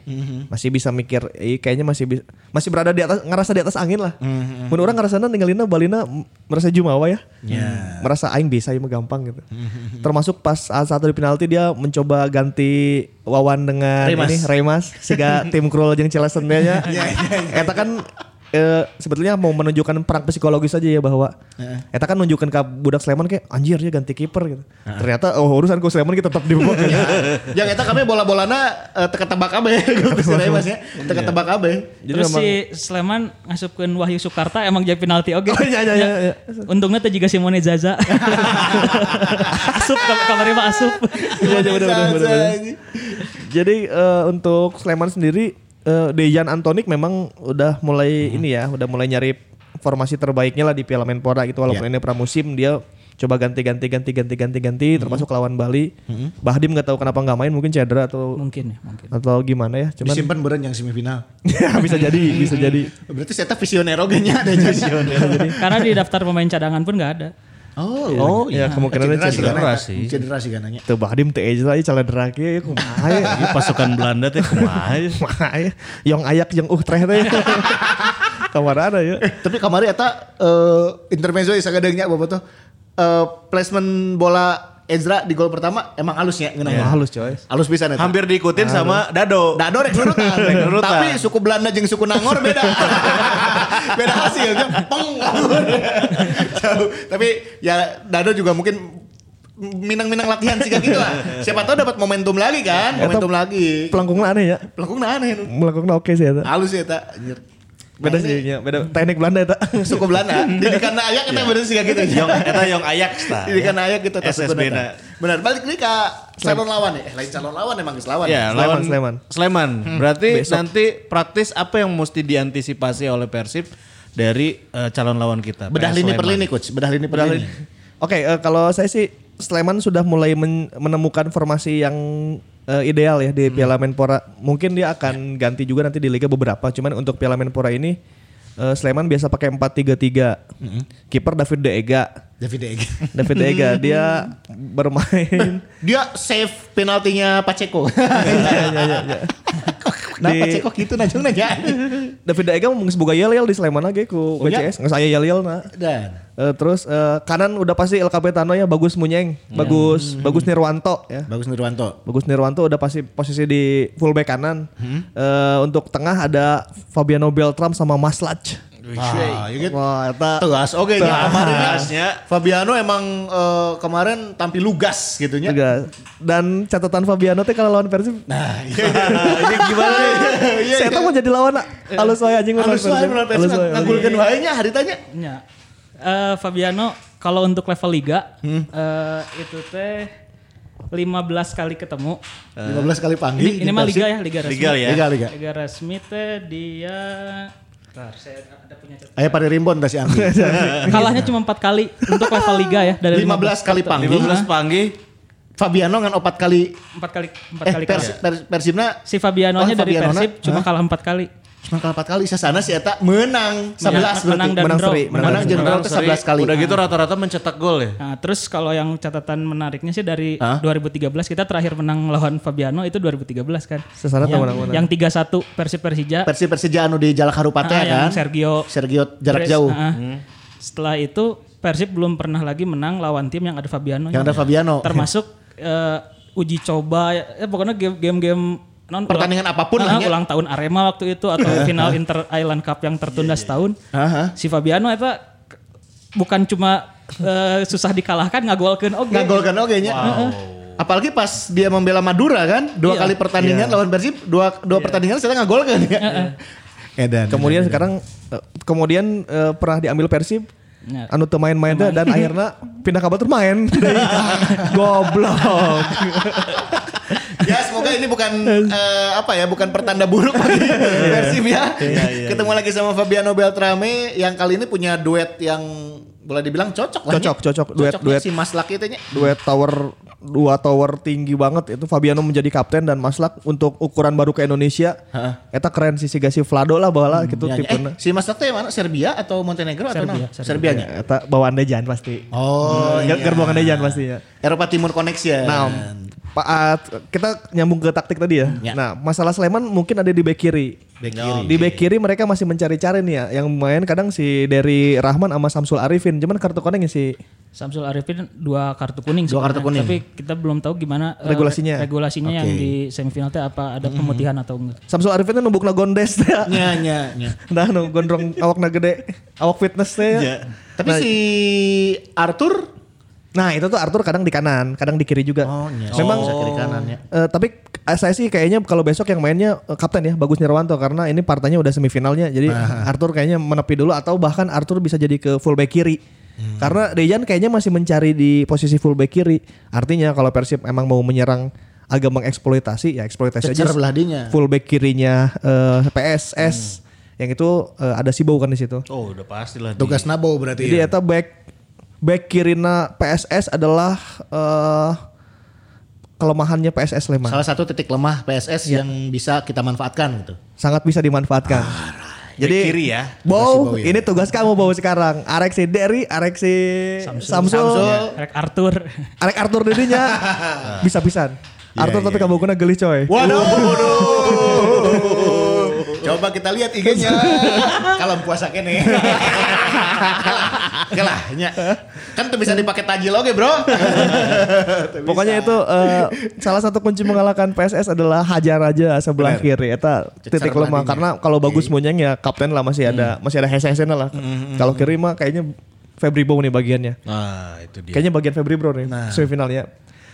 masih bisa mikir eh, kayaknya masih bi- masih berada di atas ngerasa di atas angin lah. Mun orang ngerasana ninggalina Balina merasa jumawa ya. Merasa aing bisa ya gampang gitu. Termasuk pas saat satu di penalti dia mencoba ganti Wawan dengan Remas. ini Remas sehingga tim Krul jeung Cilesen nya. Eta kan eh, sebetulnya mau menunjukkan perang psikologis aja ya bahwa Eta kan nunjukkan ke budak Sleman kayak anjir ya ganti kiper gitu. Ternyata oh urusan ku Sleman kita tetap di bawah. Yang eta kami bola-bolana eh, teka tebak kabeh gitu Mas ya. Teka tebak kabeh. Jadi Terus si Sleman ngasupkeun Wahyu Sukarta emang jadi penalti oke. Oh, iya, iya, iya, iya. Untungnya teh juga Simone Zaza. asup kam- kamari mah asup. Iya, iya. Jadi eh, untuk Sleman sendiri eh, Dejan Antonik memang udah mulai ini ya, udah mulai nyari formasi terbaiknya lah di Piala Menpora gitu walaupun ini pramusim dia coba ganti-ganti ganti-ganti ganti-ganti termasuk lawan Bali. Bahdim nggak tahu kenapa nggak main mungkin cedera atau Mungkin ya, mungkin. atau gimana ya. Cuman Disimpan beren yang semifinal. ya, bisa jadi, bisa jadi. Berarti saya visioner oge nya ada visioner. Karena di daftar pemain cadangan pun nggak ada. Oh, Oh, iya, kemungkinannya cedera. cedera sih. sih. Cedera sih kananya. Tuh Bahdim teh aja lah calon deraki ya kumaha ya. Ini pasukan Belanda teh kumaha ya. Kumaha ya. Yang ayak yang uh treh teh. Kamar ada ya. Tapi kamari eta eh, intermezzo ya sagadengnya bapak tuh eh, placement bola Ezra di gol pertama emang halus ya ngeunah. Halus coy. Halus pisan eta. Hampir diikutin sama Dado. Dado rek nurutan. Tapi suku Belanda jeung suku Nangor beda. beda hasilnya. Peng. Jauh. Tapi ya Dado juga mungkin minang-minang latihan sih gitu lah. Siapa tahu dapat momentum lagi kan? Momentum lagi. Pelangkungna aneh ya. Pelakungna aneh. nu. Melangkungna oke sih eta. Halus ya tak. Beda sih ini ya, beda teknik Belanda eta. Suku Belanda. Jadi karena ayak kita bener sih kayak gitu. Yong, eta Yong Ajax ta. Jadi karena ayak kita tas SSB na. Benar. Balik nih ke calon lawan ya. Eh, lain calon lawan emang geus lawan. Ya, Sleman, lawan Sleman. Sleman. Berarti nanti praktis apa yang mesti diantisipasi oleh Persib dari eh, calon lawan kita? Bedah lini per Sleman. lini coach. Bedah lini per lini. Oke, eh, kalau saya sih Sleman sudah mulai men- menemukan formasi yang eh, ideal ya di Piala Menpora. Mungkin dia akan ganti juga nanti di liga beberapa. Cuman untuk Piala Menpora ini eh, Sleman biasa pakai 4-3-3. Kiper David De Ega. David De Gea. David De Ega dia bermain Dia save penaltinya Pacheco. Nah, Di- Pacheco gitu najung nanya. David De Ega mau boga yel-yel di Sleman lagi ku Oh, ya? BCS. Nggak saya yel-yel nah. Dan Eh, terus eh, kanan udah pasti El Capitano ya bagus Munyeng, bagus bagus Nirwanto ya. bagus Nurwanto. Bagus Nirwanto udah pasti posisi di fullback kanan. Eh, untuk tengah ada Fabiano Beltram sama Maslach. Ah, ya gitu. Wah, eta Tegas, oke ya. Kemarin ya, Tegasnya. Fabiano emang eh, kemarin tampil lugas gitu nya. Dan catatan Fabiano teh kalau lawan Persib, Nah, iya, iya. ini gimana? Iya, saya tuh mau jadi lawan halus wae anjing Halus wae menurut Persib ngagulkeun wae nya haritanya. Ya. Eh, Fabiano kalau untuk level liga eh, itu teh 15 kali ketemu. 15 kali panggil. Ini, ini mah liga ya, liga resmi. Liga ya. Liga, liga. Liga resmi teh dia Bentar, saya ada punya catatan. Ayo pada rimbon tadi Anggi. Kalahnya cuma 4 kali untuk level liga ya dari 15 kali panggil. 15 panggih. Fabiano ngan opat kali 4 kali 4 eh kali Pers, kalah. Pers, Persibna Si Fabianonya Oh, dari. Persib cuma kalah 4 kali. Cuma kalah 4 kali sasana si eta menang 11 Menang- berarti. menang dan Menang draw. seri, Menang menang draw teh seri. 11 kali. Udah gitu rata-rata mencetak gol ya. Nah, terus kalau yang catatan menariknya sih dari Hah? 2013 kita terakhir menang lawan Fabiano itu 2013 kan. Sesana yang, menang-menang. yang 3-1 Persib Persija. Persib Persija anu di Jalak Harupat Ah, ya yang kan. Sergio Sergio jarak Perez, jauh. ah. Setelah itu Persib belum pernah lagi menang lawan tim yang ada Fabiano. Yang ada Fabiano. Termasuk eh, uji coba ya pokoknya game- game-game non Pertandingan apa pun Ah, lah ya. ulang tahun Arema waktu itu atau final Inter Island Cup yang tertunda setahun. Aha. Si Fabiano eta bukan cuma eh, susah dikalahkan ngagolkeun oge. Ngagolkan oke nya. Apalagi pas dia membela Madura kan, dua Iya. kali pertandingan lawan Persib, dua dua pertandingan saya ngagolkan ya. Edan. Kemudian sekarang eh, kemudian eh, pernah diambil Persib Ya. anu teu main-main dan akhirnya pindah ke Batur main. Goblok. Semoga ini bukan eh, apa ya, bukan pertanda buruk bagi Persib ya. Ketemu lagi sama Fabiano Beltrame yang kali ini punya duet yang boleh dibilang cocok lah. Cocok, ya. cocok. Duet- Cocoknya duet. si Mas Laki itu. Duet tower dua tower tinggi banget itu Fabiano menjadi kapten dan Maslak untuk ukuran baru ke Indonesia. Eta keren sih si Gasi Vlado lah bawa lah gitu Ya, tipenya. eh, si Mas Laki yang mana? Serbia atau Montenegro atau Serbia, mana? Serbia. Serbia nya. Eta bawaan Dejan pasti. Oh, Ger- Gerbongan Dejan pasti ya. Eropa Timur Connection. Nah, Pak kita nyambung ke taktik tadi ya. Ya. Nah, masalah Sleman mungkin ada di back kiri. Back kiri. Di back kiri mereka masih mencari-cari nih ya. Yang main kadang si dari Rahman sama Samsul Arifin. Cuman kartu konengnya si Samsul Arifin dua kartu kuning Dua kartu kuning. Tapi kita belum tahu gimana eh, Regulasinya. regulasinya yang Oke. di semifinal teh apa ada pemutihan atau enggak. Samsul Arifin tuh numbukna gondes ya. Nya nya nya. Nah, nu gondrong awakna gede, awak fitness teh. ya. Tapi si Arthur Nah, itu tuh Arthur kadang di kanan, kadang di kiri juga. Oh, nya. Memang Bisa kiri kanan ya. Eh, tapi saya sih kayaknya kalau besok yang mainnya eh, kapten ya Bagus Nirwanto karena ini partanya udah semifinalnya. Jadi Arthur kayaknya menepi dulu atau bahkan Arthur bisa jadi ke fullback kiri. Hmm. Karena Dejan kayaknya masih mencari di posisi fullback kiri. Artinya kalau Persib emang mau menyerang agak mengeksploitasi ya eksploitasi aja. Cecer belah dinya. Fullback kirinya eh, PSS. Yang itu eh, ada Sibau kan di situ. Oh, udah pastilah. di- Tugas Nabo berarti Jadi ya. eta back back kirina PSS adalah eh kelemahannya PSS Sleman. Salah satu titik lemah PSS yang bisa kita manfaatkan gitu. Sangat bisa dimanfaatkan. Back kiri ya. Bow, Bow ya. ini tugas kamu Bow sekarang. Arek si Derry, arek si Samsul, Samsul. Rek Arthur. arek Arthur dirinya bisa-pisan. Arthur tapi kamu guna geli coy. Waduh. Coba kita lihat IG-nya. Kalau puasa kene. Oke lah, nya. Kan tuh bisa dipakai tajil oke, Bro. Pokoknya itu eh, salah satu kunci mengalahkan PSS adalah hajar aja sebelah Bener. kiri. Eta titik lemah karena kalau bagus munyeng ya kapten lah masih ada masih ada hese lah. Kalau kiri mah kayaknya Febri Bow nih bagiannya. Nah, itu dia. Kayaknya bagian Febri Bro nih semifinalnya.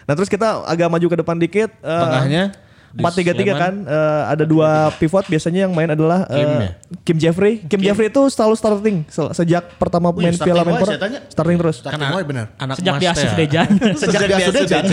Nah terus kita agak maju ke depan dikit. eh, Tengahnya Empat tiga tiga kan eh, ada dua pivot biasanya yang main adalah eh, Kim ya? Kim Jeffrey. Kim, Jeffrey itu selalu starting Se- sejak pertama Wih, main starting Piala Menpora. tanya. Starting terus. Starting boy bener. Anak Sejak Mas diasuh teh. Dejan. Sejak dia sudah jadi.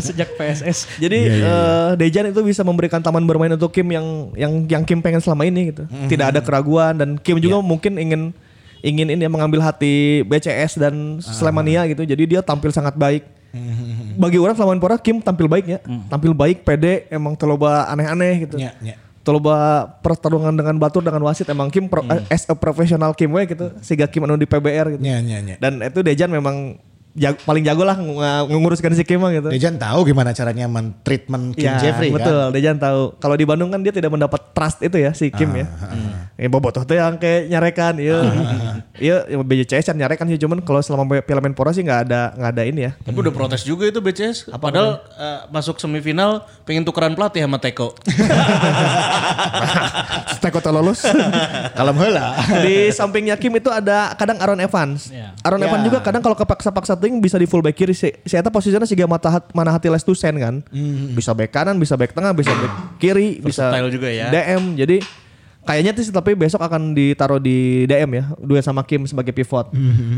Sejak PSS. Jadi eh, Dejan itu bisa memberikan taman bermain untuk Kim yang yang yang Kim pengen selama ini gitu. Tidak ada keraguan dan Kim juga mungkin ingin ingin ini ya, mengambil hati BCS dan Slemania gitu. Jadi dia tampil sangat baik. Bagi orang selama Menpora Kim tampil baiknya, tampil baik, pede, emang terloba aneh-aneh gitu. Nya, nya. Terloba pertarungan dengan Batur dengan wasit emang Kim pro- as a professional Kim we gitu. Sehingga Kim anu di PBR gitu. Nya, nya, nya. Dan itu Dejan memang jag- paling jago lah ng- nguruskan si Kim mah gitu. Dejan tahu gimana caranya men-treatment Kim Ya, Jeffrey betul. kan. Dejan tahu. Kalau di Bandung kan dia tidak mendapat trust itu ya si Kim ya. Ya bobotoh tuh yang kayak nyarekan, iya. Iya, ya, BJCS kan nyarekan sih cuman kalau selama Piala Menpora sih nggak ada nggak ada ini ya. Tapi udah protes juga itu BCS. Padahal eh, masuk semifinal pengen tukeran pelatih sama Teko. Teko lolos. Kalau heula. di sampingnya Kim itu ada kadang Aaron Evans. Ya. Aaron Ya. Evans juga kadang kalau kepaksa-paksa ting bisa di full back kiri. Si, si eta posisinya sih mata hat, mana hati les Tusen kan. Bisa back kanan, bisa back tengah, bisa back kiri, bisa juga ya. DM. Jadi kayaknya sih tapi besok akan ditaruh di DM ya, dua sama Kim sebagai pivot.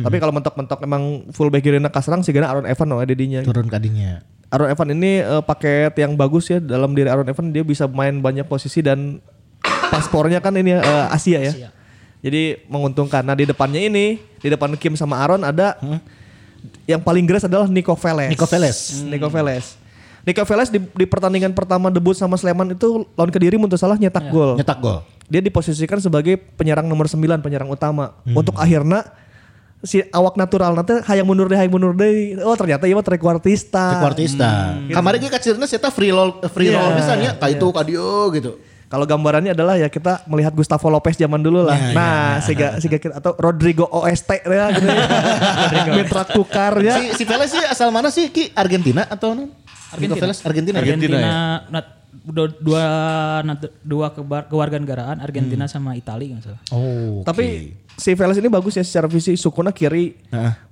Tapi kalau mentok-mentok emang full back kiri kaserang sih Aaron Evans no dedinya. Turun kadinya. Aaron Evan ini eh, paket yang bagus ya dalam diri Aaron Evan dia bisa main banyak posisi dan paspornya kan ini ya, eh, Asia ya. Asia. Jadi menguntungkan. Nah di depannya ini di depan Kim sama Aaron ada yang paling geras adalah Nico Veles. Nico Veles. Hmm, Nico Veles. Nico Veles di, di pertandingan pertama debut sama Sleman itu lawan Kediri untuk salah nyetak gol. Nyetak gol. Dia diposisikan sebagai penyerang nomor 9, penyerang utama. Untuk akhirnya si awak natural nanti hayang mundur deh, hayang mundur deh. Oh ternyata iya mah trequartista. Trequartista. Kemarin kita kacirna kita free roll free roll Iya, misalnya kayak itu kadio gitu. Kalau gambarannya adalah ya kita melihat Gustavo Lopez zaman dulu lah. Ya, nah, siga siga kita atau Rodrigo OST ya gitu ya. Mitra Kukar ya. Si si Veles sih asal mana sih Ki? Argentina atau Argentina. Veles Argentina. Argentina, ya? nat- dua dua dua kewarganegaraan Argentina sama Italia nggak salah. Oh. Tapi si Veles ini bagus ya secara visi sukuna kiri.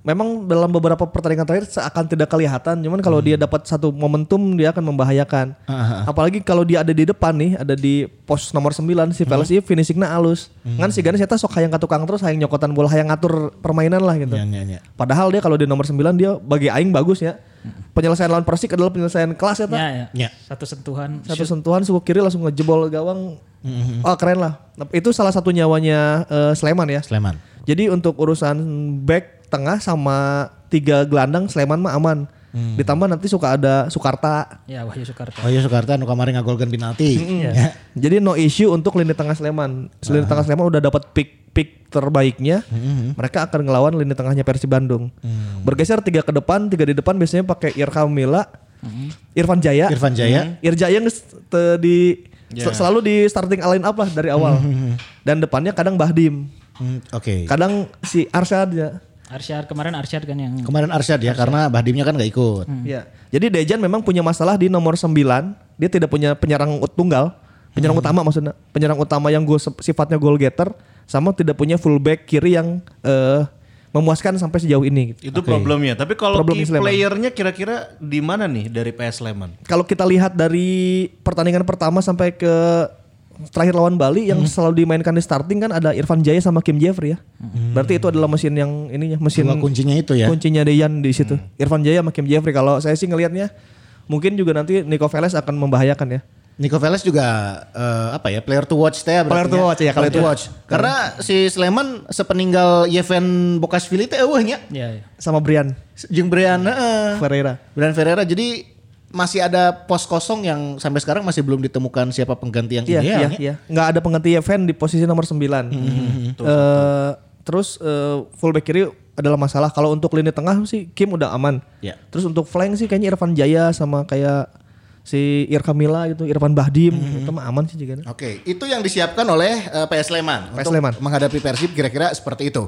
Memang dalam beberapa pertandingan terakhir seakan tidak kelihatan, cuman kalau dia dapat satu momentum dia akan membahayakan. Apalagi kalau dia ada di depan nih, ada di pos nomor 9 si Veles ini finishingnya halus. Kan si Ganes eta sok hayang ka tukang terus hayang nyokotan bola, hayang ngatur permainan lah gitu. Nya, nya, nya. Padahal dia kalau di nomor 9 dia bagi aing bagus ya. Penyelesaian lawan Persik adalah penyelesaian kelas ya, Pak. Ya, ya. Ya. Satu sentuhan. Satu sentuhan suku kiri langsung ngejebol gawang. Oh keren lah. Itu salah satu nyawanya eh, Sleman ya. Sleman. Jadi untuk urusan back tengah sama tiga gelandang Sleman mah aman. Ditambah nanti suka ada Sukarta. Ya Wahyu Soekarto. Oh iya Soekarta nu kemarin ngagolkeun penalti. Iya. Ya. Jadi no issue untuk lini tengah Sleman. Lini tengah Sleman udah dapat pick pick terbaiknya. Mereka akan ngelawan lini tengahnya Persib Bandung. Bergeser tiga ke depan, tiga di depan biasanya pakai Irka Mila, Irfan Jaya. Irfan Jaya. Irjaya nges- te- di sel- selalu di starting line up lah dari awal. Dan depannya kadang Bahdim, Hmm, Oke. kadang si Arsyad ya. Arsyad kemarin Arsyad kan yang Kemarin Arsyad ya karena Bahdimnya kan gak ikut. Ya. Jadi Dejan memang punya masalah di nomor 9. Dia tidak punya penyerang tunggal, penyerang utama maksudnya. Penyerang utama yang gol sifatnya goal getter sama tidak punya fullback kiri yang eh, memuaskan sampai sejauh ini. gitu. Itu problemnya. Tapi kalau Problem key playernya kira-kira di mana nih dari PS Sleman? Kalau kita lihat dari pertandingan pertama sampai ke terakhir lawan Bali yang selalu dimainkan di starting kan ada Irfan Jaya sama Kim Jeffrey ya. Berarti itu adalah mesin yang ininya mesin Dua kuncinya itu ya. kuncinya Dejan di situ. Irfan Jaya sama Kim Jeffrey kalau saya sih ngelihatnya mungkin juga nanti Nico Veles akan membahayakan ya. Nico Veles juga eh, apa ya player to watch teh Player to watch, ya, kalau Player to itu. watch. Karena si Sleman sepeninggal Yeven Bokashvili teh eueuh nya. ya, ya. sama Brian Jeung Brian heeh. Ferreira. Brian Ferreira jadi masih ada pos kosong yang sampai sekarang masih belum ditemukan siapa pengganti yang Iya, ideal. iya, ya. iya. Nggak ada pengganti Yeven di posisi nomor 9. Eh, terus eh, fullback kiri adalah masalah. Kalau untuk lini tengah sih Kim udah aman. Ya. Terus untuk flank sih kayaknya Irfan Jaya sama kayak si Irkamila gitu, Irfan Bahdim, itu mah aman sih juga. Oke, itu yang disiapkan oleh eh, PS Sleman PS untuk menghadapi Persib kira-kira seperti itu.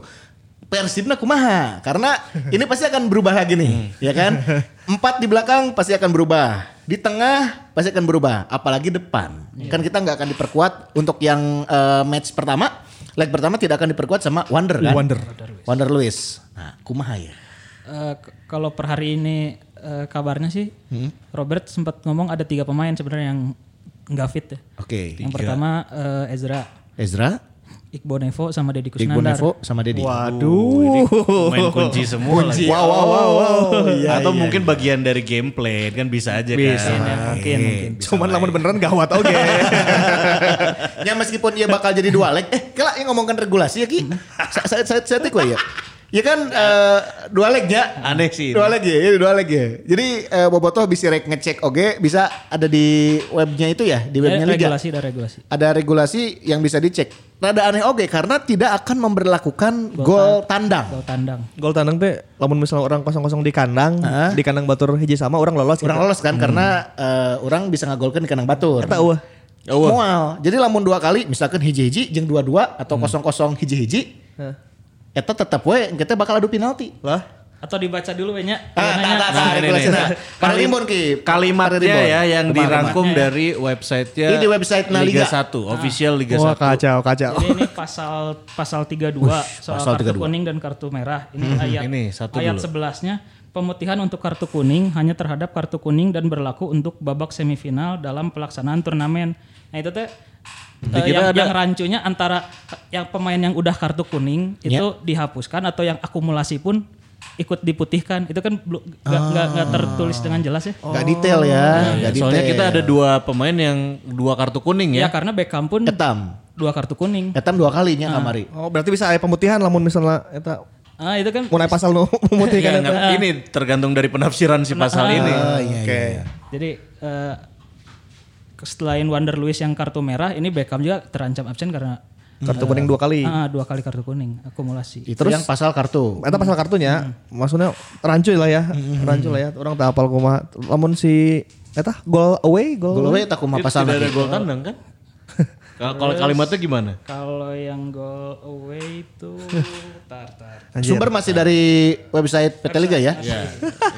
Persibnya kumaha karena ini pasti akan berubah lagi nih, ya kan? Empat di belakang pasti akan berubah, di tengah pasti akan berubah, apalagi depan. Kan kita nggak akan diperkuat untuk yang eh, match pertama, leg pertama tidak akan diperkuat sama Wander kan? Wander. Wander Luis. Nah, kumaha ya? Eh, k- kalau per hari ini eh, kabarnya sih Robert sempat ngomong ada tiga pemain sebenarnya yang nggak fit ya. Oke. Yang pertama eh, Ezra, Ezra, Iqbal Nevo sama Deddy Iqbal Kusnandar. Nevo sama Dedi. Waduh. Main kunci semua lagi. Wow, wow, wow, wow. Iya, Atau iya. mungkin bagian dari gameplay kan bisa aja Bisa. kan. Mungkin, mungkin. Cuman lamun beneran gawat oke. ya meskipun ia bakal jadi dua leg, eh kela yang ngomongkan regulasi ya ki, saya saya saya ya. Ya kan eh, dua leg ya. Aneh sih. Dua leg ya, ini dua leg ya. Jadi eh, Bobotoh bisa rek ngecek oke, bisa ada di webnya itu ya, di webnya liga. regulasi ada regulasi. Ada regulasi yang bisa dicek. Rada aneh oke karena tidak akan memberlakukan gol tandang. Gol tandang. Gol tandang teh lamun misalnya orang kosong-kosong di kandang, di kandang batur hiji sama orang lolos gitu. Orang lolos kan karena eh, orang bisa ngagolkan di kandang batur. Eta eueuh. Mual. Jadi lamun dua kali misalkan hiji-hiji jeung dua-dua atau kosong-kosong hiji-hiji. Eta tetap we kita bakal adu penalti. Lah. Atau dibaca dulu ya nya. Ah, tak, tak, tak, Nah, regulasi. Nah, ki. Kalimatnya ya yang dirangkum kumaha. dari websitenya Ini di website nah, Liga Liga. 1, official Liga Wah 1. kacau kacau. Jadi ini pasal pasal 32 soal pasal kartu 32. kuning dan kartu merah. Ini ayat Ini satu ayat dulu. 11-nya pemutihan untuk kartu kuning hanya terhadap kartu kuning dan berlaku untuk babak semifinal dalam pelaksanaan turnamen. Nah itu teh Dikira yang, ada- yang rancunya antara yang pemain yang udah kartu kuning Ya. itu dihapuskan atau yang akumulasi pun ikut diputihkan. Itu kan belum nggak nggak- nggak tertulis dengan jelas ya. Gak detail ya, gak detail. Soalnya kita ada dua pemain yang dua kartu kuning Ya ya. karena Beckham pun etam. dua kartu kuning. Etam dua kalinya kamari. Oh berarti bisa aya pemutihan lamun misalnya eta Ah itu kan mun aya pasal nu memutihkan Ya, nggak- ini tergantung dari penafsiran si pasal ini. Oh, iya, Oke. iya. Jadi eh, selain Wander Luis yang kartu merah, ini Beckham juga terancam absen karena Kartu kuning dua kali. ah, dua kali kartu kuning akumulasi. Itu yang pasal kartu. Eta pasal kartunya, maksudnya rancu lah ya, rancu lah ya. Orang tak apal kumaha. Lamun si eta gol away, gol Gol away. tak kumaha Itu pasal tidak ada gol tandang kan? Kalau kalau kalimatnya gimana? Kalau yang gol away itu tar tar. Anjir. Sumber masih dari website PT Liga ya. Ya.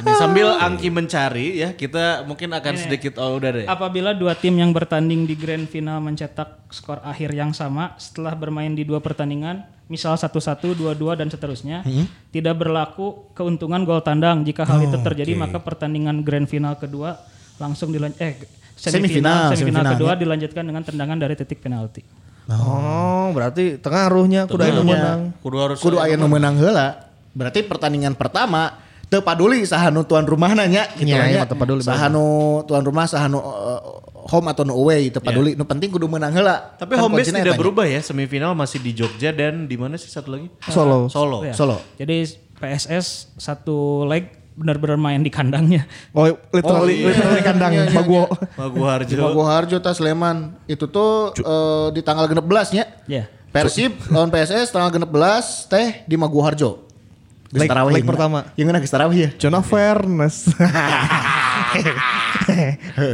Ini sambil Angki mencari ya, kita mungkin akan sedikit oh udah deh. Apabila dua tim yang bertanding di grand final mencetak skor akhir yang sama setelah bermain di dua pertandingan, misal 1-1, 2-2 dan seterusnya, tidak berlaku keuntungan gol tandang. Jika hal itu terjadi, maka pertandingan grand final kedua langsung dilanjut eh Semifinal, semifinal, semifinal, semifinal, kedua ya. dilanjutkan dengan tendangan dari titik penalti. Oh, berarti tengaruhnya kudu aya nu menang. Kudu harus Kudu aya nu menang heula. Berarti pertandingan pertama teu paduli saha nu tuan rumah nanya gitu Iya, iya, nya. teu paduli, Saha nu tuan rumah saha nu uh, home atau nu away teu paduli. Nu penting kudu menang heula. Tapi Kan home base tidak etanya. berubah ya, semifinal masih di Jogja dan di mana sih satu lagi? Solo. Solo. Ya. Solo. Jadi PSS satu leg benar-benar main di kandangnya. Oh, literally, literally kandang Baguo. Maguwarjo. Di Harjo tas Sleman. Itu tuh eh, di tanggal 16 nya. Ya. Persib lawan PSS tanggal 16 teh di Maguwarjo. Geus Leg- leg yang- pertama. Yang mana geus tarawih ya? Jonah Fairness.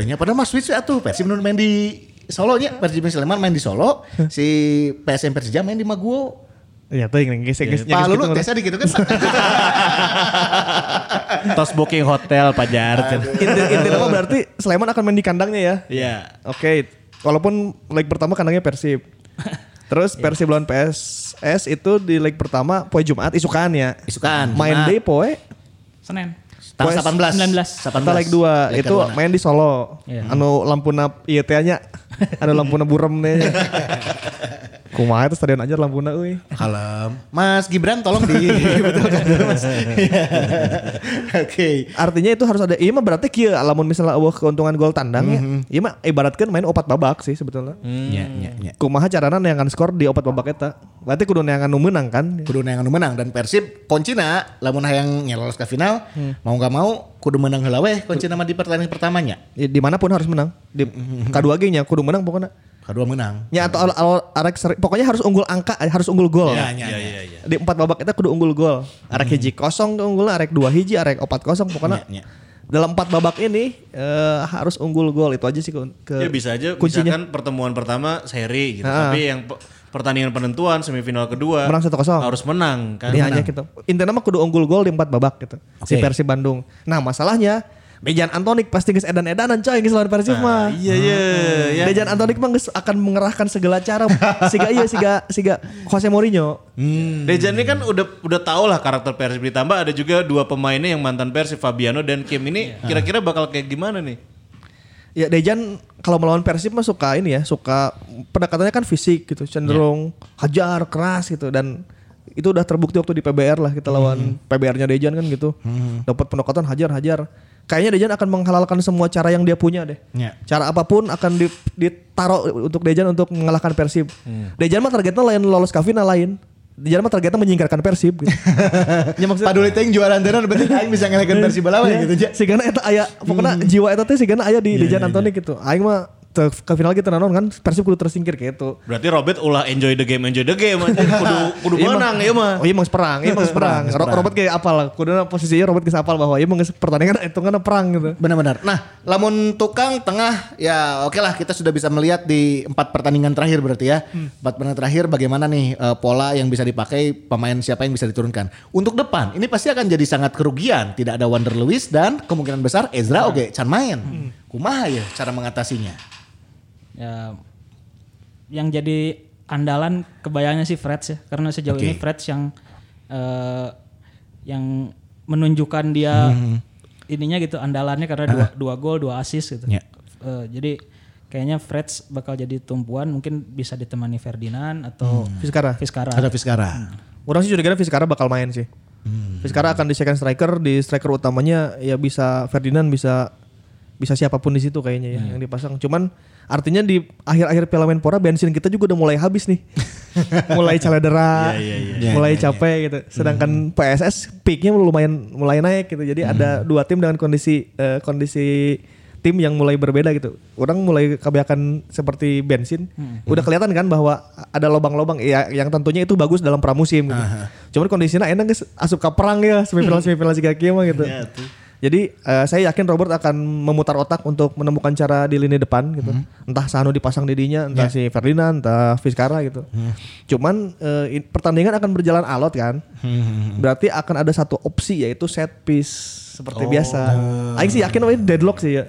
Nya pada mas switch atuh Persib nu main di Solo nya, Persib Sleman main di Solo, si PSM Persija main di Maguwo. Iya tuh yang geus geus Pak Lulu tesnya di gitu kan. Tos booking hotel Pak Jar. Inti intinya mah berarti Sleman akan main di kandangnya ya. Iya. Oke, walaupun leg pertama kandangnya Persib. Terus Persib lawan PSS itu di leg pertama poe Jumat isukan ya. Isukan, Main day poe Senin. Tanggal 18. 19. Kita leg 2 Leg itu main di Solo. Iya. Anu lampuna ieu anu lampuna burem teh. Kumaha itu stadion aja lampuna euy. Kalem. Mas Gibran tolong di Mas. Oke. Artinya itu harus ada iya mah berarti kieu lamun misalnya eueuh keuntungan gol tandang ya. Iya mah ibaratkan main opat babak sih sebetulnya. Nya nya nya. Kumaha carana neangan skor di opat babak eta. Berarti kudu neangan nu meunang kan. Kudu yang menang dan Persib kuncina lamun hayang nyelolos ke final, mau nggak mau kudu menang heula weh kuncina mah di pertandingan pertamanya. Ya, di mana pun harus menang. Di kedua nya kudu menang pokoknya. Kedua menang. Ya atau al, al- arek seri- pokoknya harus unggul angka, harus unggul gol. Ya, ya, ya. iya. Di empat babak itu kudu unggul gol. Arek hiji kosong unggul, arek dua hiji, arek opat kosong pokoknya. Ya, ya. dalam empat babak ini eh, harus unggul gol itu aja sih ke, ke Ya bisa aja kuncinya misalkan pertemuan pertama seri gitu. Ah. Tapi yang pe- pertandingan penentuan semifinal kedua Menang 1-0. harus menang kan. Ini hanya gitu. Intinya mah kudu unggul gol di empat babak gitu. Si Oke. Persib Bandung. Nah masalahnya Dejan Antonik pasti geus edan-edanan coy geus lawan Persib mah. Iya iya ya. Dejan Antonik mah geus akan mengerahkan segala cara siga iya siga siga Jose Mourinho. Dejan ini kan udah udah tau lah karakter Persib ditambah ada juga dua pemainnya yang mantan Persib Fabiano dan Kim ini kira-kira bakal kayak gimana nih? Ya Dejan kalau melawan Persib mah suka ini ya, suka pendekatannya kan fisik gitu, cenderung hajar keras gitu dan itu udah terbukti waktu di PBR lah kita lawan PBR-nya Dejan kan gitu. Dapat pendekatan hajar-hajar. Kayaknya Dejan akan menghalalkan semua cara yang dia punya deh. Ya. Cara apa pun akan di- ditaruh untuk Dejan untuk mengalahkan Persib. Dejan mah targetnya lain lolos ke final lain. Dejan mah targetnya menyingkirkan Persib gitu. ya maksudnya Paduli jualan tenan berarti aing bisa ngelekeun Persib lawan gitu aja. Si Gana eta aya pokoknya jiwa eta teh si Gana aya di Dejan Antoni gitu. Aing mah te- ke final kita nanon kan Persib kudu tersingkir gitu. Berarti Robert ulah enjoy the game enjoy the game aja kudu kudu Iya, menang ya mah. Oh iya emang perang, iya emang perang. Ro- Robert kayak apal, kuduna posisinya Robert geus apal bahwa iya emang geus pertandingan hitunganna perang gitu. Benar-benar. Nah, lamun tukang tengah ya oke lah kita sudah bisa melihat di empat pertandingan terakhir berarti ya. Empat pertandingan terakhir bagaimana nih eh, pola yang bisa dipakai pemain siapa yang bisa diturunkan. Untuk depan ini pasti akan jadi sangat kerugian. Tidak ada Wander Lewis dan kemungkinan besar Ezra oke can main. Kumaha ya cara mengatasinya? Ya yang jadi andalan kebayangnya sih Freds ya karena sejauh Oke. ini Freds yang eh, yang menunjukkan dia Hmm. ininya gitu andalannya karena dua dua gol dua assist gitu. Ya. Eh, jadi kayaknya Freds bakal jadi tumpuan mungkin bisa ditemani Ferdinand atau Fiskara. Fiskara. Ada Fiskara. Orang sih juga kira Fiskara bakal main sih. Fiskara akan di second striker, di striker utamanya ya bisa Ferdinand bisa bisa siapa pun di situ kayaknya ya yang dipasang. Cuman artinya di akhir-akhir Piala Menpora bensin kita juga udah mulai habis nih. mulai caledera, mulai capek gitu. Sedangkan PSS peaknya lumayan mulai naik gitu. Jadi ada dua tim dengan kondisi eh, kondisi tim yang mulai berbeda gitu. Orang mulai kebanyakan seperti bensin. Udah kelihatan kan bahwa ada lobang-lobang ya yang tentunya itu bagus dalam pramusim gitu. Cuman kondisinya enak guys asup ke perang ya semifinal semifinal si kaki mah gitu. Jadi eh, saya yakin Robert akan memutar otak untuk menemukan cara di lini depan gitu. Entah Sano dipasang didinya, entah si Ferdinand, entah Fiskara gitu. Cuman eh, in- pertandingan akan berjalan alot kan. Berarti akan ada satu opsi yaitu set piece seperti biasa. Aing sih yakin oh, ini deadlock sih ya.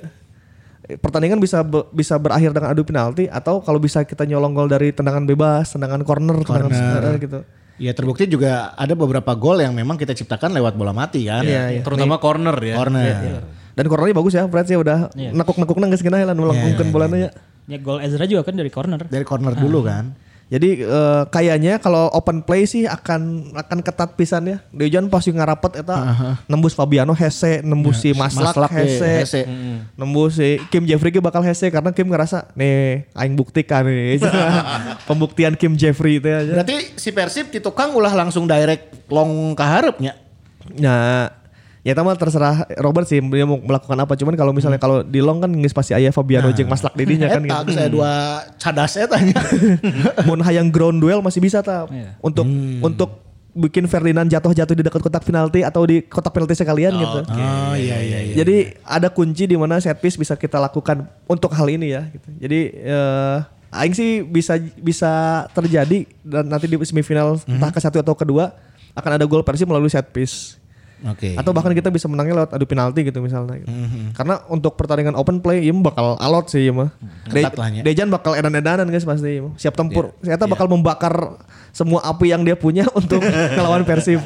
Pertandingan bisa be- bisa berakhir dengan adu penalti atau kalau bisa kita nyolong gol dari tendangan bebas, tendangan corner, tendangan eh, gitu. Ya terbukti juga ada beberapa gol yang memang kita ciptakan lewat bola mati kan. Iya, iya. Terutama corner ya. Corner. Dan cornernya bagus ya, Fred sih udah nekuk-nekuk nang geus lah melengkungkeun bolanya ya. Ya gol Ezra juga kan dari corner. Dari corner dulu kan. Jadi eh, kayaknya kalau open play sih akan akan ketat pisan ya. Dejan pasti ngarapet eta nembus Fabiano Hese, nembus si Maslak, Maslak, Hese, Hese. nembus si Kim Jeffrey ge bakal Hese karena Kim ngerasa nih aing buktikan nih. Pembuktian Kim Jeffrey itu aja. Berarti si Persib di tukang ulah langsung direct long ke harapnya. Nah, ya itu mah terserah Robert sih dia mau melakukan apa. Cuman kalau misalnya kalau di long kan geus pasti aya Fabiano jeung Maslak didinya kan Eta gitu. saya dua cadas eta nya. Mun hayang ground duel masih bisa ta. Iya. Untuk untuk bikin Ferdinand jatuh-jatuh di dekat kotak penalti atau di kotak penalti sekalian gitu. Oh iya iya iya. Jadi ada kunci di mana set piece bisa kita lakukan untuk hal ini ya gitu. Jadi eh aing sih bisa bisa terjadi dan nanti di semifinal entah ke satu atau kedua akan ada gol Persib melalui set piece. Oke. Atau bahkan kita bisa menangnya lewat adu penalti gitu misalnya. gitu. Karena untuk pertandingan open play ya bakal alot sih ya mah. Ya. Dejan bakal edan-edanan guys pasti. mah. Siap tempur. Saya bakal membakar semua api yang dia punya untuk melawan Persib.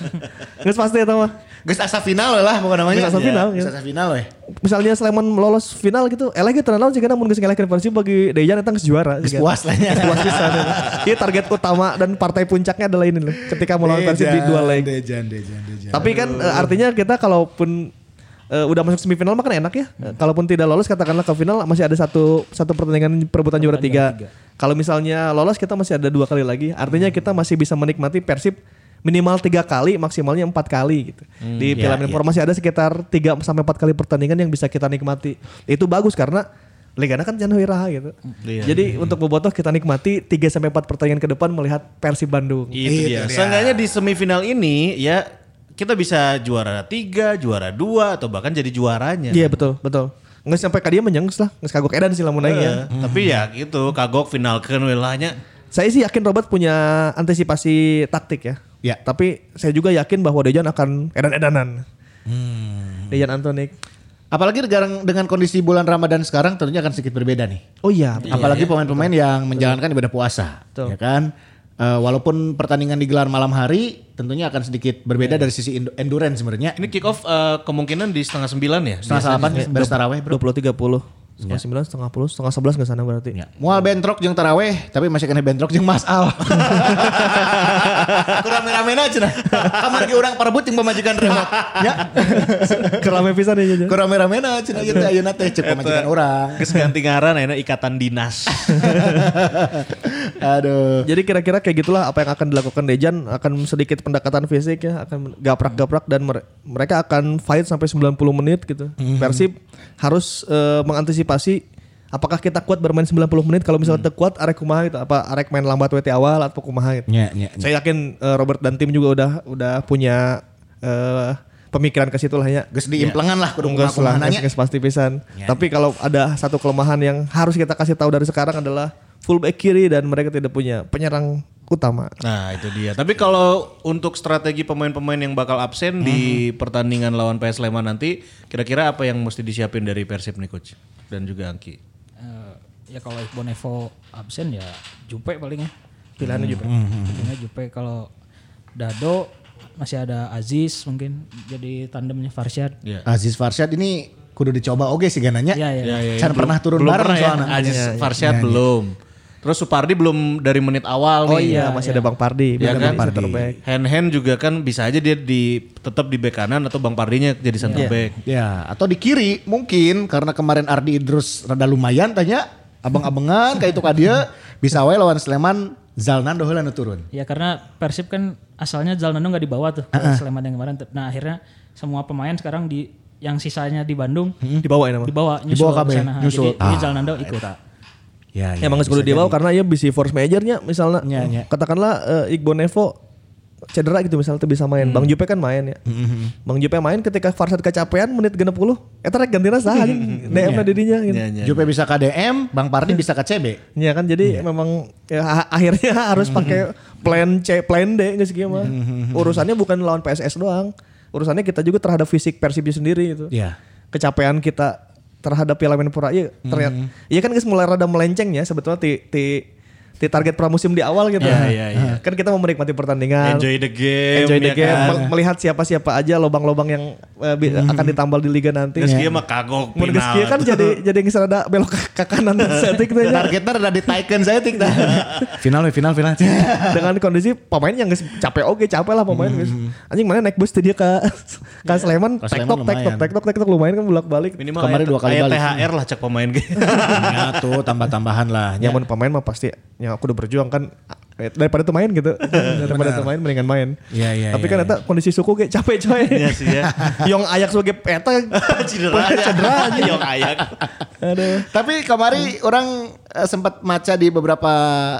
Guys pasti itu mah. Geus asa final lah pokoknya namanya. Geus asa final, Geus ya. asa final we. Misalnya Sleman lolos final gitu, eleh kita naon sih karena mun geus ngalahin Persib bagi Dejan geus juara. Geus gitu. puas lah ya. Puas pisan. Iya target utama dan partai puncaknya adalah ini loh. Ketika melawan Persib di dua leg. Dejan, Dejan, Dejan. Tapi kan eh, artinya kita kalaupun eh, udah masuk semifinal mah kan enak ya. Eh, Kalaupun tidak lolos katakanlah ke final masih ada satu satu pertandingan perebutan juara tiga. Kalau misalnya lolos kita masih ada dua kali lagi. Artinya kita masih bisa menikmati Persib minimal tiga kali maksimalnya empat kali gitu. Di Piala Menpora masih ada sekitar tiga sampai empat kali pertandingan yang bisa kita nikmati. Itu bagus karena Ligana kan jangan wiraha gitu. Jadi untuk bobotoh kita nikmati 3 sampai 4 pertandingan ke depan melihat Persib Bandung. Itu dia. Seenggaknya di semifinal ini ya kita bisa juara tiga, juara dua, atau bahkan jadi juaranya. Iya betul betul. Nggak sampai ka dia menyengs lah, nggak kagok edan sih lamun aing ya. Tapi ya gitu, kagok finalkan wilahnya. Saya sih yakin Robert punya antisipasi taktik ya. Ya. Tapi saya juga yakin bahwa Dejan akan edan-edanan. Dejan Antonik. Apalagi dengan, dengan kondisi bulan Ramadan sekarang tentunya akan sedikit berbeda nih. Oh iya. Apalagi pemain-pemain yang menjalankan ibadah puasa, Betul. ya kan? Eh, walaupun pertandingan digelar malam hari, tentunya akan sedikit berbeda dari sisi endurance sebenarnya. Ini kick off eh, kemungkinan di setengah sembilan ya. Setengah salapan beres taraweh bro. 20 30. Setengah sembilan, setengah puluh, setengah sebelas nggak sana berarti. Ya. Mual bentrok jeung taraweh, tapi masih kena bentrok jeung Mas Al. Kurang rame-rame aja nah. Kamar ge urang parebut jeung pemajikan remote. Ya. Kerame pisan ya Jajan. Kurang rame-rame aja nah ayeuna teh cek pemajikan urang. Geus ganti ngaran enak ikatan dinas. Aduh. Jadi kira-kira kayak gitulah apa yang akan dilakukan Dejan akan sedikit pendekatan fisik ya, akan gaprak-gaprak dan mere- mereka akan fight sampai 90 menit gitu. Persib harus eh, mengantisipasi apakah kita kuat bermain 90 menit kalau misalnya teu kuat arek kumaha gitu, apa arek main lambat weti awal atau kumaha gitu. Nya, nya, nya. Saya yakin eh, Robert dan tim juga udah udah punya eh, pemikiran ke situ lah ya. Geus diimplengan lah kudu Enggak lah, kumaha nanya. geus pasti pisan. Tapi kalau ada satu kelemahan yang harus kita kasih tahu dari sekarang adalah full back kiri dan mereka tidak punya penyerang utama. Nah itu dia. Tapi kalau untuk strategi pemain-pemain yang bakal absen di pertandingan lawan PS Sleman nanti, kira-kira apa yang mesti disiapin dari Persib nih coach dan juga Angki? Eh, ya kalau Iqbal Nevo absen ya Jupe paling ya. Pilihannya juga. Pilihannya Jupe kalau Dado masih ada Aziz mungkin jadi tandemnya Farshad. Ya. Aziz Farshad ini kudu dicoba oke sih gananya. Iya, iya. Ya, Can pernah turun belum bareng pernah ya. soalnya. Aziz Iya, iya. Farshad Iya, iya. belum. Terus Supardi belum dari menit awal Oh nih. iya, masih ada Bang Pardi, Ya Bang kan? center back. Hand hand juga kan bisa aja dia di tetap di bek kanan atau Bang Pardinya jadi center back. Ya, atau di kiri mungkin karena kemarin Ardi Idrus rada lumayan tanya abang-abangan kayak itu ka dia bisa wae lawan Sleman Zalnando heula turun. Ya karena Persib kan asalnya Zalnando nggak dibawa tuh ke Sleman yang kemarin. Nah akhirnya semua pemain sekarang di yang sisanya di Bandung Dibawa ya nama. dibawa nyusul Dibawa ke sana. nyusul. Jadi, jadi Ah, Zalnando ikut. Ya, Emang geus kudu dibawa karena ya bisa force majornya misalnya Nya, nya. katakanlah eh, Iqbal Nevo cedera gitu misalnya tuh bisa main. Bang Jupe kan main ya. Bang Jupe main ketika Farsad kecapean menit 60 eta rek gantina saha anjing. DM na dirinya gitu. Iya, iya. Jupe bisa KDM, Bang Pardi bisa ke CB. Ya kan jadi memang ya, akhirnya harus pakai plan C, plan D nggak sih mah. Urusannya bukan lawan PSS doang. Urusannya kita juga terhadap fisik Persibnya sendiri gitu. Iya. Kecapean kita terhadap Piala Menpora iya ternyata. Iya kan guys mulai rada melenceng ya sebetulnya ti, ti, ti target pramusim di awal gitu. Iya, iya, iya. Kan kita mau menikmati pertandingan. Enjoy the game. Enjoy the ya game, kan? mel- melihat siapa-siapa aja lobang-lobang yang eh, bi- akan ditambal di liga nanti. Geus kieu mah kagok final. kieu kan jadi jadi geus rada belok ke, ke kanan setik teh nya. Targetnya rada ditaikan saya tik dah. final final final. dengan kondisi pemain yang capek oke capek lah pemain guys anjing mana naik bus tuh dia ke ke Sleman Ke tek Sleman tok tek tok lumayan. kan bolak balik Minimal Kemarin dua kali balik. THR lah cek pemain ge. ya tuh tambah-tambahan lah. Ya. nyaman pemain mah pasti yang aku udah berjuang kan eh, daripada tuh main gitu daripada tuh main mendingan main Iya, iya, tapi iya, kan eta kondisi suku kayak capek coy Iya sih ya. yang ayak sebagai peta Cedera. cedera. Yang ayak. aduh Tapi kemari orang eh, sempat maca di beberapa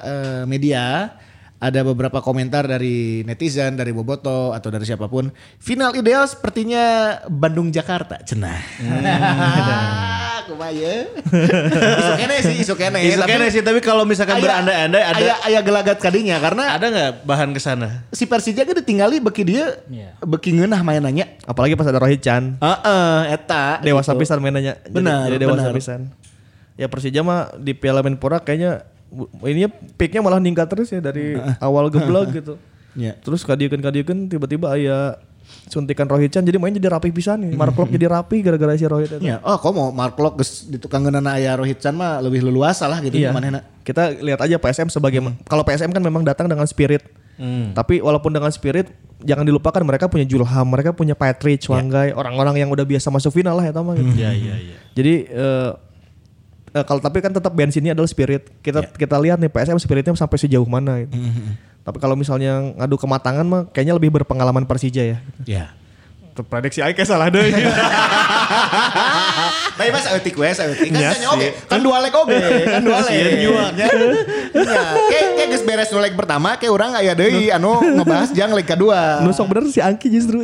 eh, media ada beberapa komentar dari netizen, dari Boboto atau dari siapa pun. Final ideal sepertinya Bandung Jakarta, cenah. Kumaya. isu kene sih, isu kene. Isu kene sih, tapi kalau misalkan berandai-andai ada aya, aya gelagat kadinya karena ada nggak bahan ke sana? si Persija kan ditinggali beki dia Iya. beki ngeunah mainannya. apalagi pas ada Rohit Chan Heeh, eta. dewasa gitu. pisan mainannya Jadi- Benar, jadi dewasa benar. pisan ya Persija mah di Piala Menpora kayaknya ininya peaknya malah ningkat terus ya dari awal geblok gitu Iya. terus kadieun kadieun tiba-tiba aya suntikan Rohit Chan jadi main jadi rapi pisan nih Mark Klok jadi rapi gara-gara si Rohit itu Ya, oh kok mau Mark Lok geus di tukang ngeunana aya Rohit Chan mah lebih leluasa lah gitu Iya. manehna. Kita lihat aja PSM sebagai kalau PSM kan memang datang dengan spirit. Tapi walaupun dengan spirit jangan dilupakan mereka punya Julham, mereka punya Patrick, Wanggai, orang-orang yang udah biasa masuk final lah ya Tama gitu. Iya iya iya. Jadi eh, eh, kalau tapi kan tetap bensinnya adalah spirit. Kita kita lihat nih PSM spiritnya sampai sejauh mana gitu. Tapi kalau misalnya ngadu kematangan mah kayaknya lebih berpengalaman Persija ya. Ya. Prediksi aing kayak salah deh. Tapi mas eutik we, eutik kan Iya nya oge. sih. Kan dua leg oge, kan dua leg. Sieun nyua. Ya. Ya, kayak kayak geus beres nu leg pertama kayak urang aya deui anu ngebahas jang leg kedua. Nusok bener si Angki justru.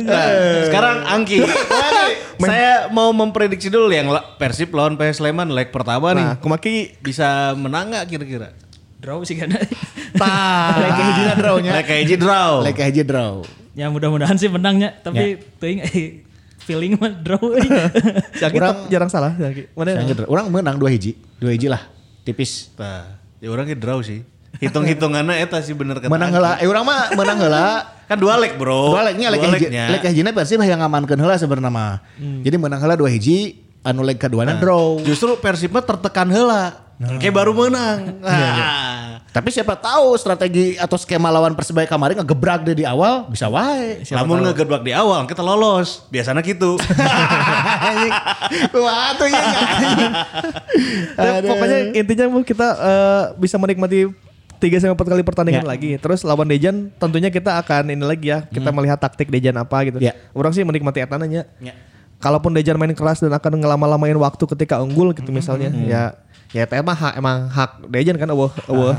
Sekarang Angki. Saya mau memprediksi dulu yang Persib lawan PS Sleman leg pertama nih. Nah, kumaki Bisa menang nggak kira-kira? Draw sih kan. Tah, leg hijina draw-nya. Leg kayak hiji draw. Leg hiji draw. ya mudah-mudahan sih menangnya, tapi teuing eh, feeling mah draw. tetep jarang salah Angki. Mana? Draw. Urang menang dua hiji. Dua hiji lah. Tipis. Nah, ya orangnya draw sih. Hitung-hitungannya eta sih bener kata Menang heula. Eh urang mah menang heula. Kan dua leg bro. Dua legnya leg Dua hiji. Leg hijina Persib yang ngamankeun heula sebenarnya mah. Jadi menang heula dua hiji, anu leg keduana draw. Justru Persib mah tertekan heula. Kayak baru menang. Nah. Tapi siapa tahu strategi atau skema lawan Persebaya kemarin ngegebrak deh di awal bisa wae. Namun ngegebrak di awal kita lolos. Biasanya gitu. Wah tuh ya. Ya, pokoknya intinya Bu, kita eh, bisa menikmati tiga sampai empat kali pertandingan Ya. lagi. Terus lawan Dejan tentunya kita akan ini lagi ya. Kita melihat taktik Dejan apa gitu. Ya. Orang sih menikmati etananya. Ya. Kalaupun Dejan main keras dan akan ngelama-lamain waktu ketika unggul gitu misalnya, ya ya itu emang hak emang hak Dejan kan eueuh eueuh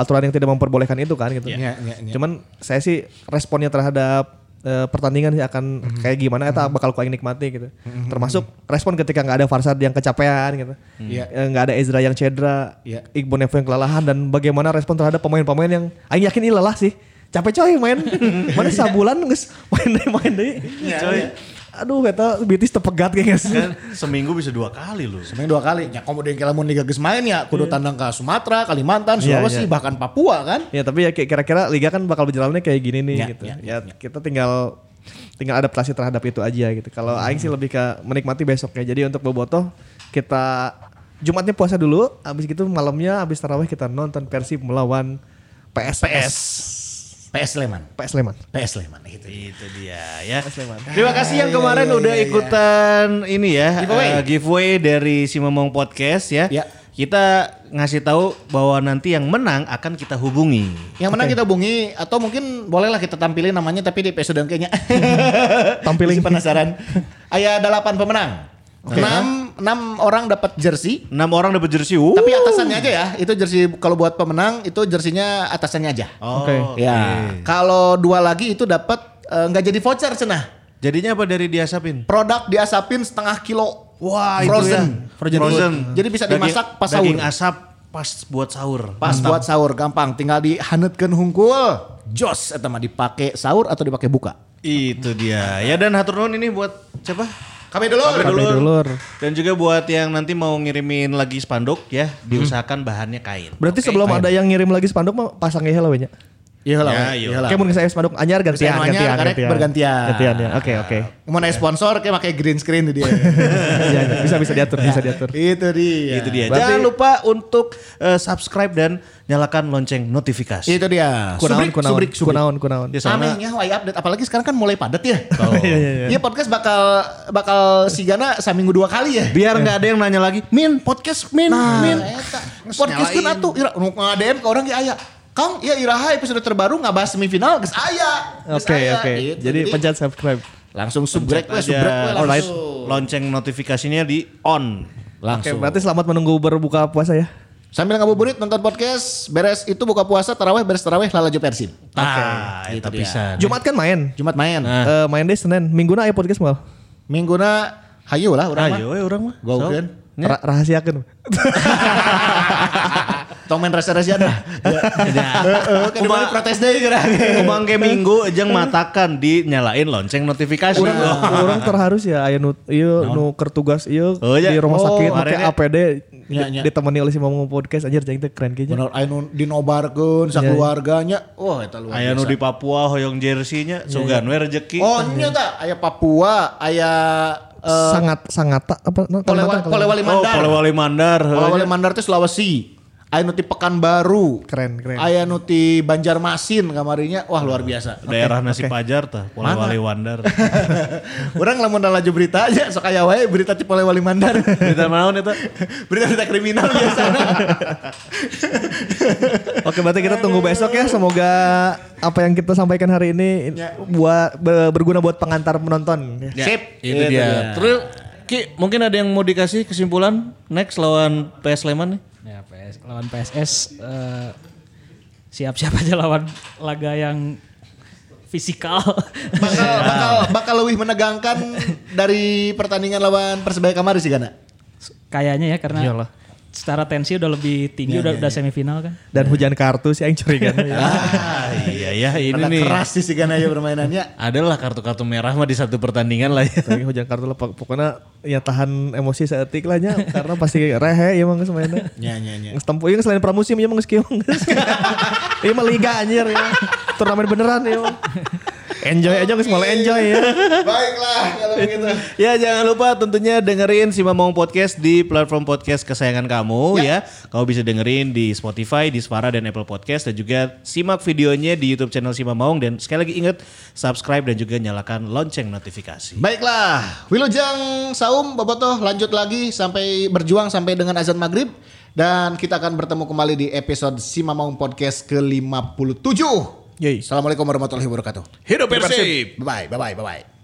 aturan yang tidak memperbolehkan itu kan gitu. Ya, ya, ya. Cuman saya sih responnya terhadap eh, pertandingan sih akan kayak gimana eta bakal ku aing nikmati gitu. Termasuk respon ketika nggak ada Farsad yang kecapean gitu. Iya. Eh, nggak ada Ezra yang cedera, Iya. Iqbal Nevo yang kelelahan dan bagaimana respon terhadap pemain-pemain yang aing yakin ini lelah sih. Capek coy main. Mana sabulan geus main deh main deh. Coy. Aduh kata bitis tepegat kayaknya. kan seminggu bisa dua kali loh. Seminggu dua kali. Ya kemudian kalau mau liga geus main ya kudu tandang ke Sumatera, Kalimantan, Iya, Sulawesi, iya. bahkan Papua kan. Ya tapi ya kayak kira-kira liga kan bakal berjalannya kayak gini nih Ya, gitu. ya, Ya, kita tinggal tinggal adaptasi terhadap itu aja gitu. Kalau aing sih lebih ke menikmati besoknya. Jadi untuk Bobotoh kita Jumatnya puasa dulu, habis gitu malamnya habis tarawih kita nonton Persib melawan PS PS PS Sleman. PS Sleman. PS Sleman gitu. Itu dia ya. Sleman. Terima kasih yang kemarin udah ikutan ini ya Giveaway. eh, giveaway dari si Momong Podcast ya. Ya. Kita ngasih tahu bahwa nanti yang menang akan kita hubungi. Yang menang kita hubungi atau mungkin bolehlah kita tampilin namanya tapi di episode kayaknya. Tampilin. Masih penasaran. Aya delapan pemenang. Enam, enam orang dapat jersey. Enam orang dapat jersey. Uh. Tapi atasannya aja ya. Itu jersey kalau buat pemenang itu jersinya atasannya aja. Oh, Oke. Ya. Kalau dua lagi itu dapat eh, nggak jadi voucher cenah. Jadinya apa dari diasapin? Produk diasapin setengah kilo. Wah, frozen. itu ya. Frozen. Jadi bisa Daging- dimasak pas sahur. Daging asap pas buat sahur. Pas buat sahur gampang, tinggal dihanetkeun hungkul. Jos eta mah dipake sahur atau dipakai buka. Itu dia. Ya dan hatur nuhun ini buat siapa? Kami dulu. Kabeh dulur. Dan juga buat yang nanti mau ngirimin lagi spanduk ya, diusahakan bahannya kain. Berarti sebelum ada yang ngirim lagi spanduk mah pasang ya lah we nya. Iya lah. Ya, iya Iya lah. Kayak mungkin saya spanduk anyar gantian Spanduk anyar, gantian karek gantian. bergantian. Gantian ya. Oke oke. Mau naik sponsor kayak pakai green screen tuh dia. Iya, iya. bisa bisa diatur, bisa diatur. Itu dia. Itu dia. Berarti- Jangan lupa untuk eh, subscribe dan nyalakan lonceng notifikasi. Itu dia. Kunaon kunaon subrik, subrik. kunaon kunaon. Ya, Amehnya wai update apalagi sekarang kan mulai padat ya. Iya iya iya. Iya podcast bakal bakal sigana seminggu dua kali ya. biar nggak ada yang nanya lagi, Min podcast Min, Min. Eta, podcast kan atuh ira nu ngadem ke orang ge aya. Kang, ya iraha episode terbaru ngabahas semifinal geus aya. Geus Oke oke. Gitu. Jadi pencet subscribe. langsung subrek we, subrek we Alright. langsung. Lonceng notifikasinya di on. Oke, Langsung. berarti selamat menunggu berbuka puasa ya. Sambil ngabuburit nonton podcast, beres itu buka puasa, taraweh, beres taraweh, lalaju persib. Ah, gitu itu dia. bisa. Jumat kan main. Jumat main. Eh, main deh Senin. Mingguna aya podcast mal. Mingguna hayu lah urang mah. Ayo, we orang mah. Gaukeun. Ra rahasiakeun. Tong main rasa-rasa kan di mana protes deui geura. Kumang ke minggu jeung matakan di nyalain lonceng notifikasi. Orang orang terharu sih ya aya nu ieu nu keur tugas ieu Oh, ya. di rumah Oh, sakit pakai akhirnya- APD Ya, di- ya. ditemani oleh si Mamung podcast anjir jeung teh keren kayaknya. Bener anu dinobarkeun sakeluarganya. Wah, eta luar Aya nu biasa. di Papua hoyong jersey-nya, sugan we rezeki. Oh, nya ta aya Papua, aya eh, sangat sangat apa Polewali Oh, Mandar. Polewali Mandar. Polewali Mandar teh Sulawesi. Aya nu ti Pekanbaru. Keren, keren. Aya nu ti Banjarmasin kamarinya. Wah, luar biasa. Daerah nasi pajar tah, Polewali Wandar. Orang lamun laju berita aja sok aya wae berita ti Polewali Mandar. Berita naon eta? Berita-berita kriminal biasanya. Oke, berarti kita tunggu besok ya. Semoga apa yang kita sampaikan hari ini Ya. buat be- berguna buat pengantar penonton. Sip. Itu dia. Terus Ki, mungkin ada yang mau dikasih kesimpulan next lawan PS Sleman nih? Ya PS lawan PSS eh, siap-siap aja lawan laga yang fisikal. Bakal, bakal, bakal lebih menegangkan dari pertandingan lawan Persebaya Kamari sih Gana. Kayaknya ya karena Iyalah. secara tensi udah lebih tinggi udah udah semifinal kan. Dan hujan kartu sih yang curiga. Ah, iya ya, ini Rada nih. keras sih si ya permainannya. Adalah kartu-kartu merah mah di satu pertandingan lah ya. Tapi hujan kartu lah pok- pokoknya ya tahan emosi seetik lah nya karena pasti rehe ya emang semuanya. Ya, ya, ya. Tempo yang selain pramusim ya emang geus kieu. Iya mah liga anjir ya. Turnamen beneran ya. Enjoy aja geus malah enjoy ya. Baiklah kalau begitu. Ya jangan lupa tentunya dengerin si Mamong Podcast di platform podcast kesayangan kamu ya. Kamu bisa dengerin di Spotify, di Spara dan Apple Podcast dan juga simak videonya di YouTube channel si Mamong dan sekali lagi ingat subscribe dan juga nyalakan lonceng notifikasi. Baiklah, Wilujeng Saum Bobotoh lanjut lagi sampai berjuang sampai dengan azan maghrib dan kita akan bertemu kembali di episode Simamaung Podcast ke-57. Yoi. Assalamualaikum warahmatullahi wabarakatuh. Hidup Persib! Bye bye bye bye bye.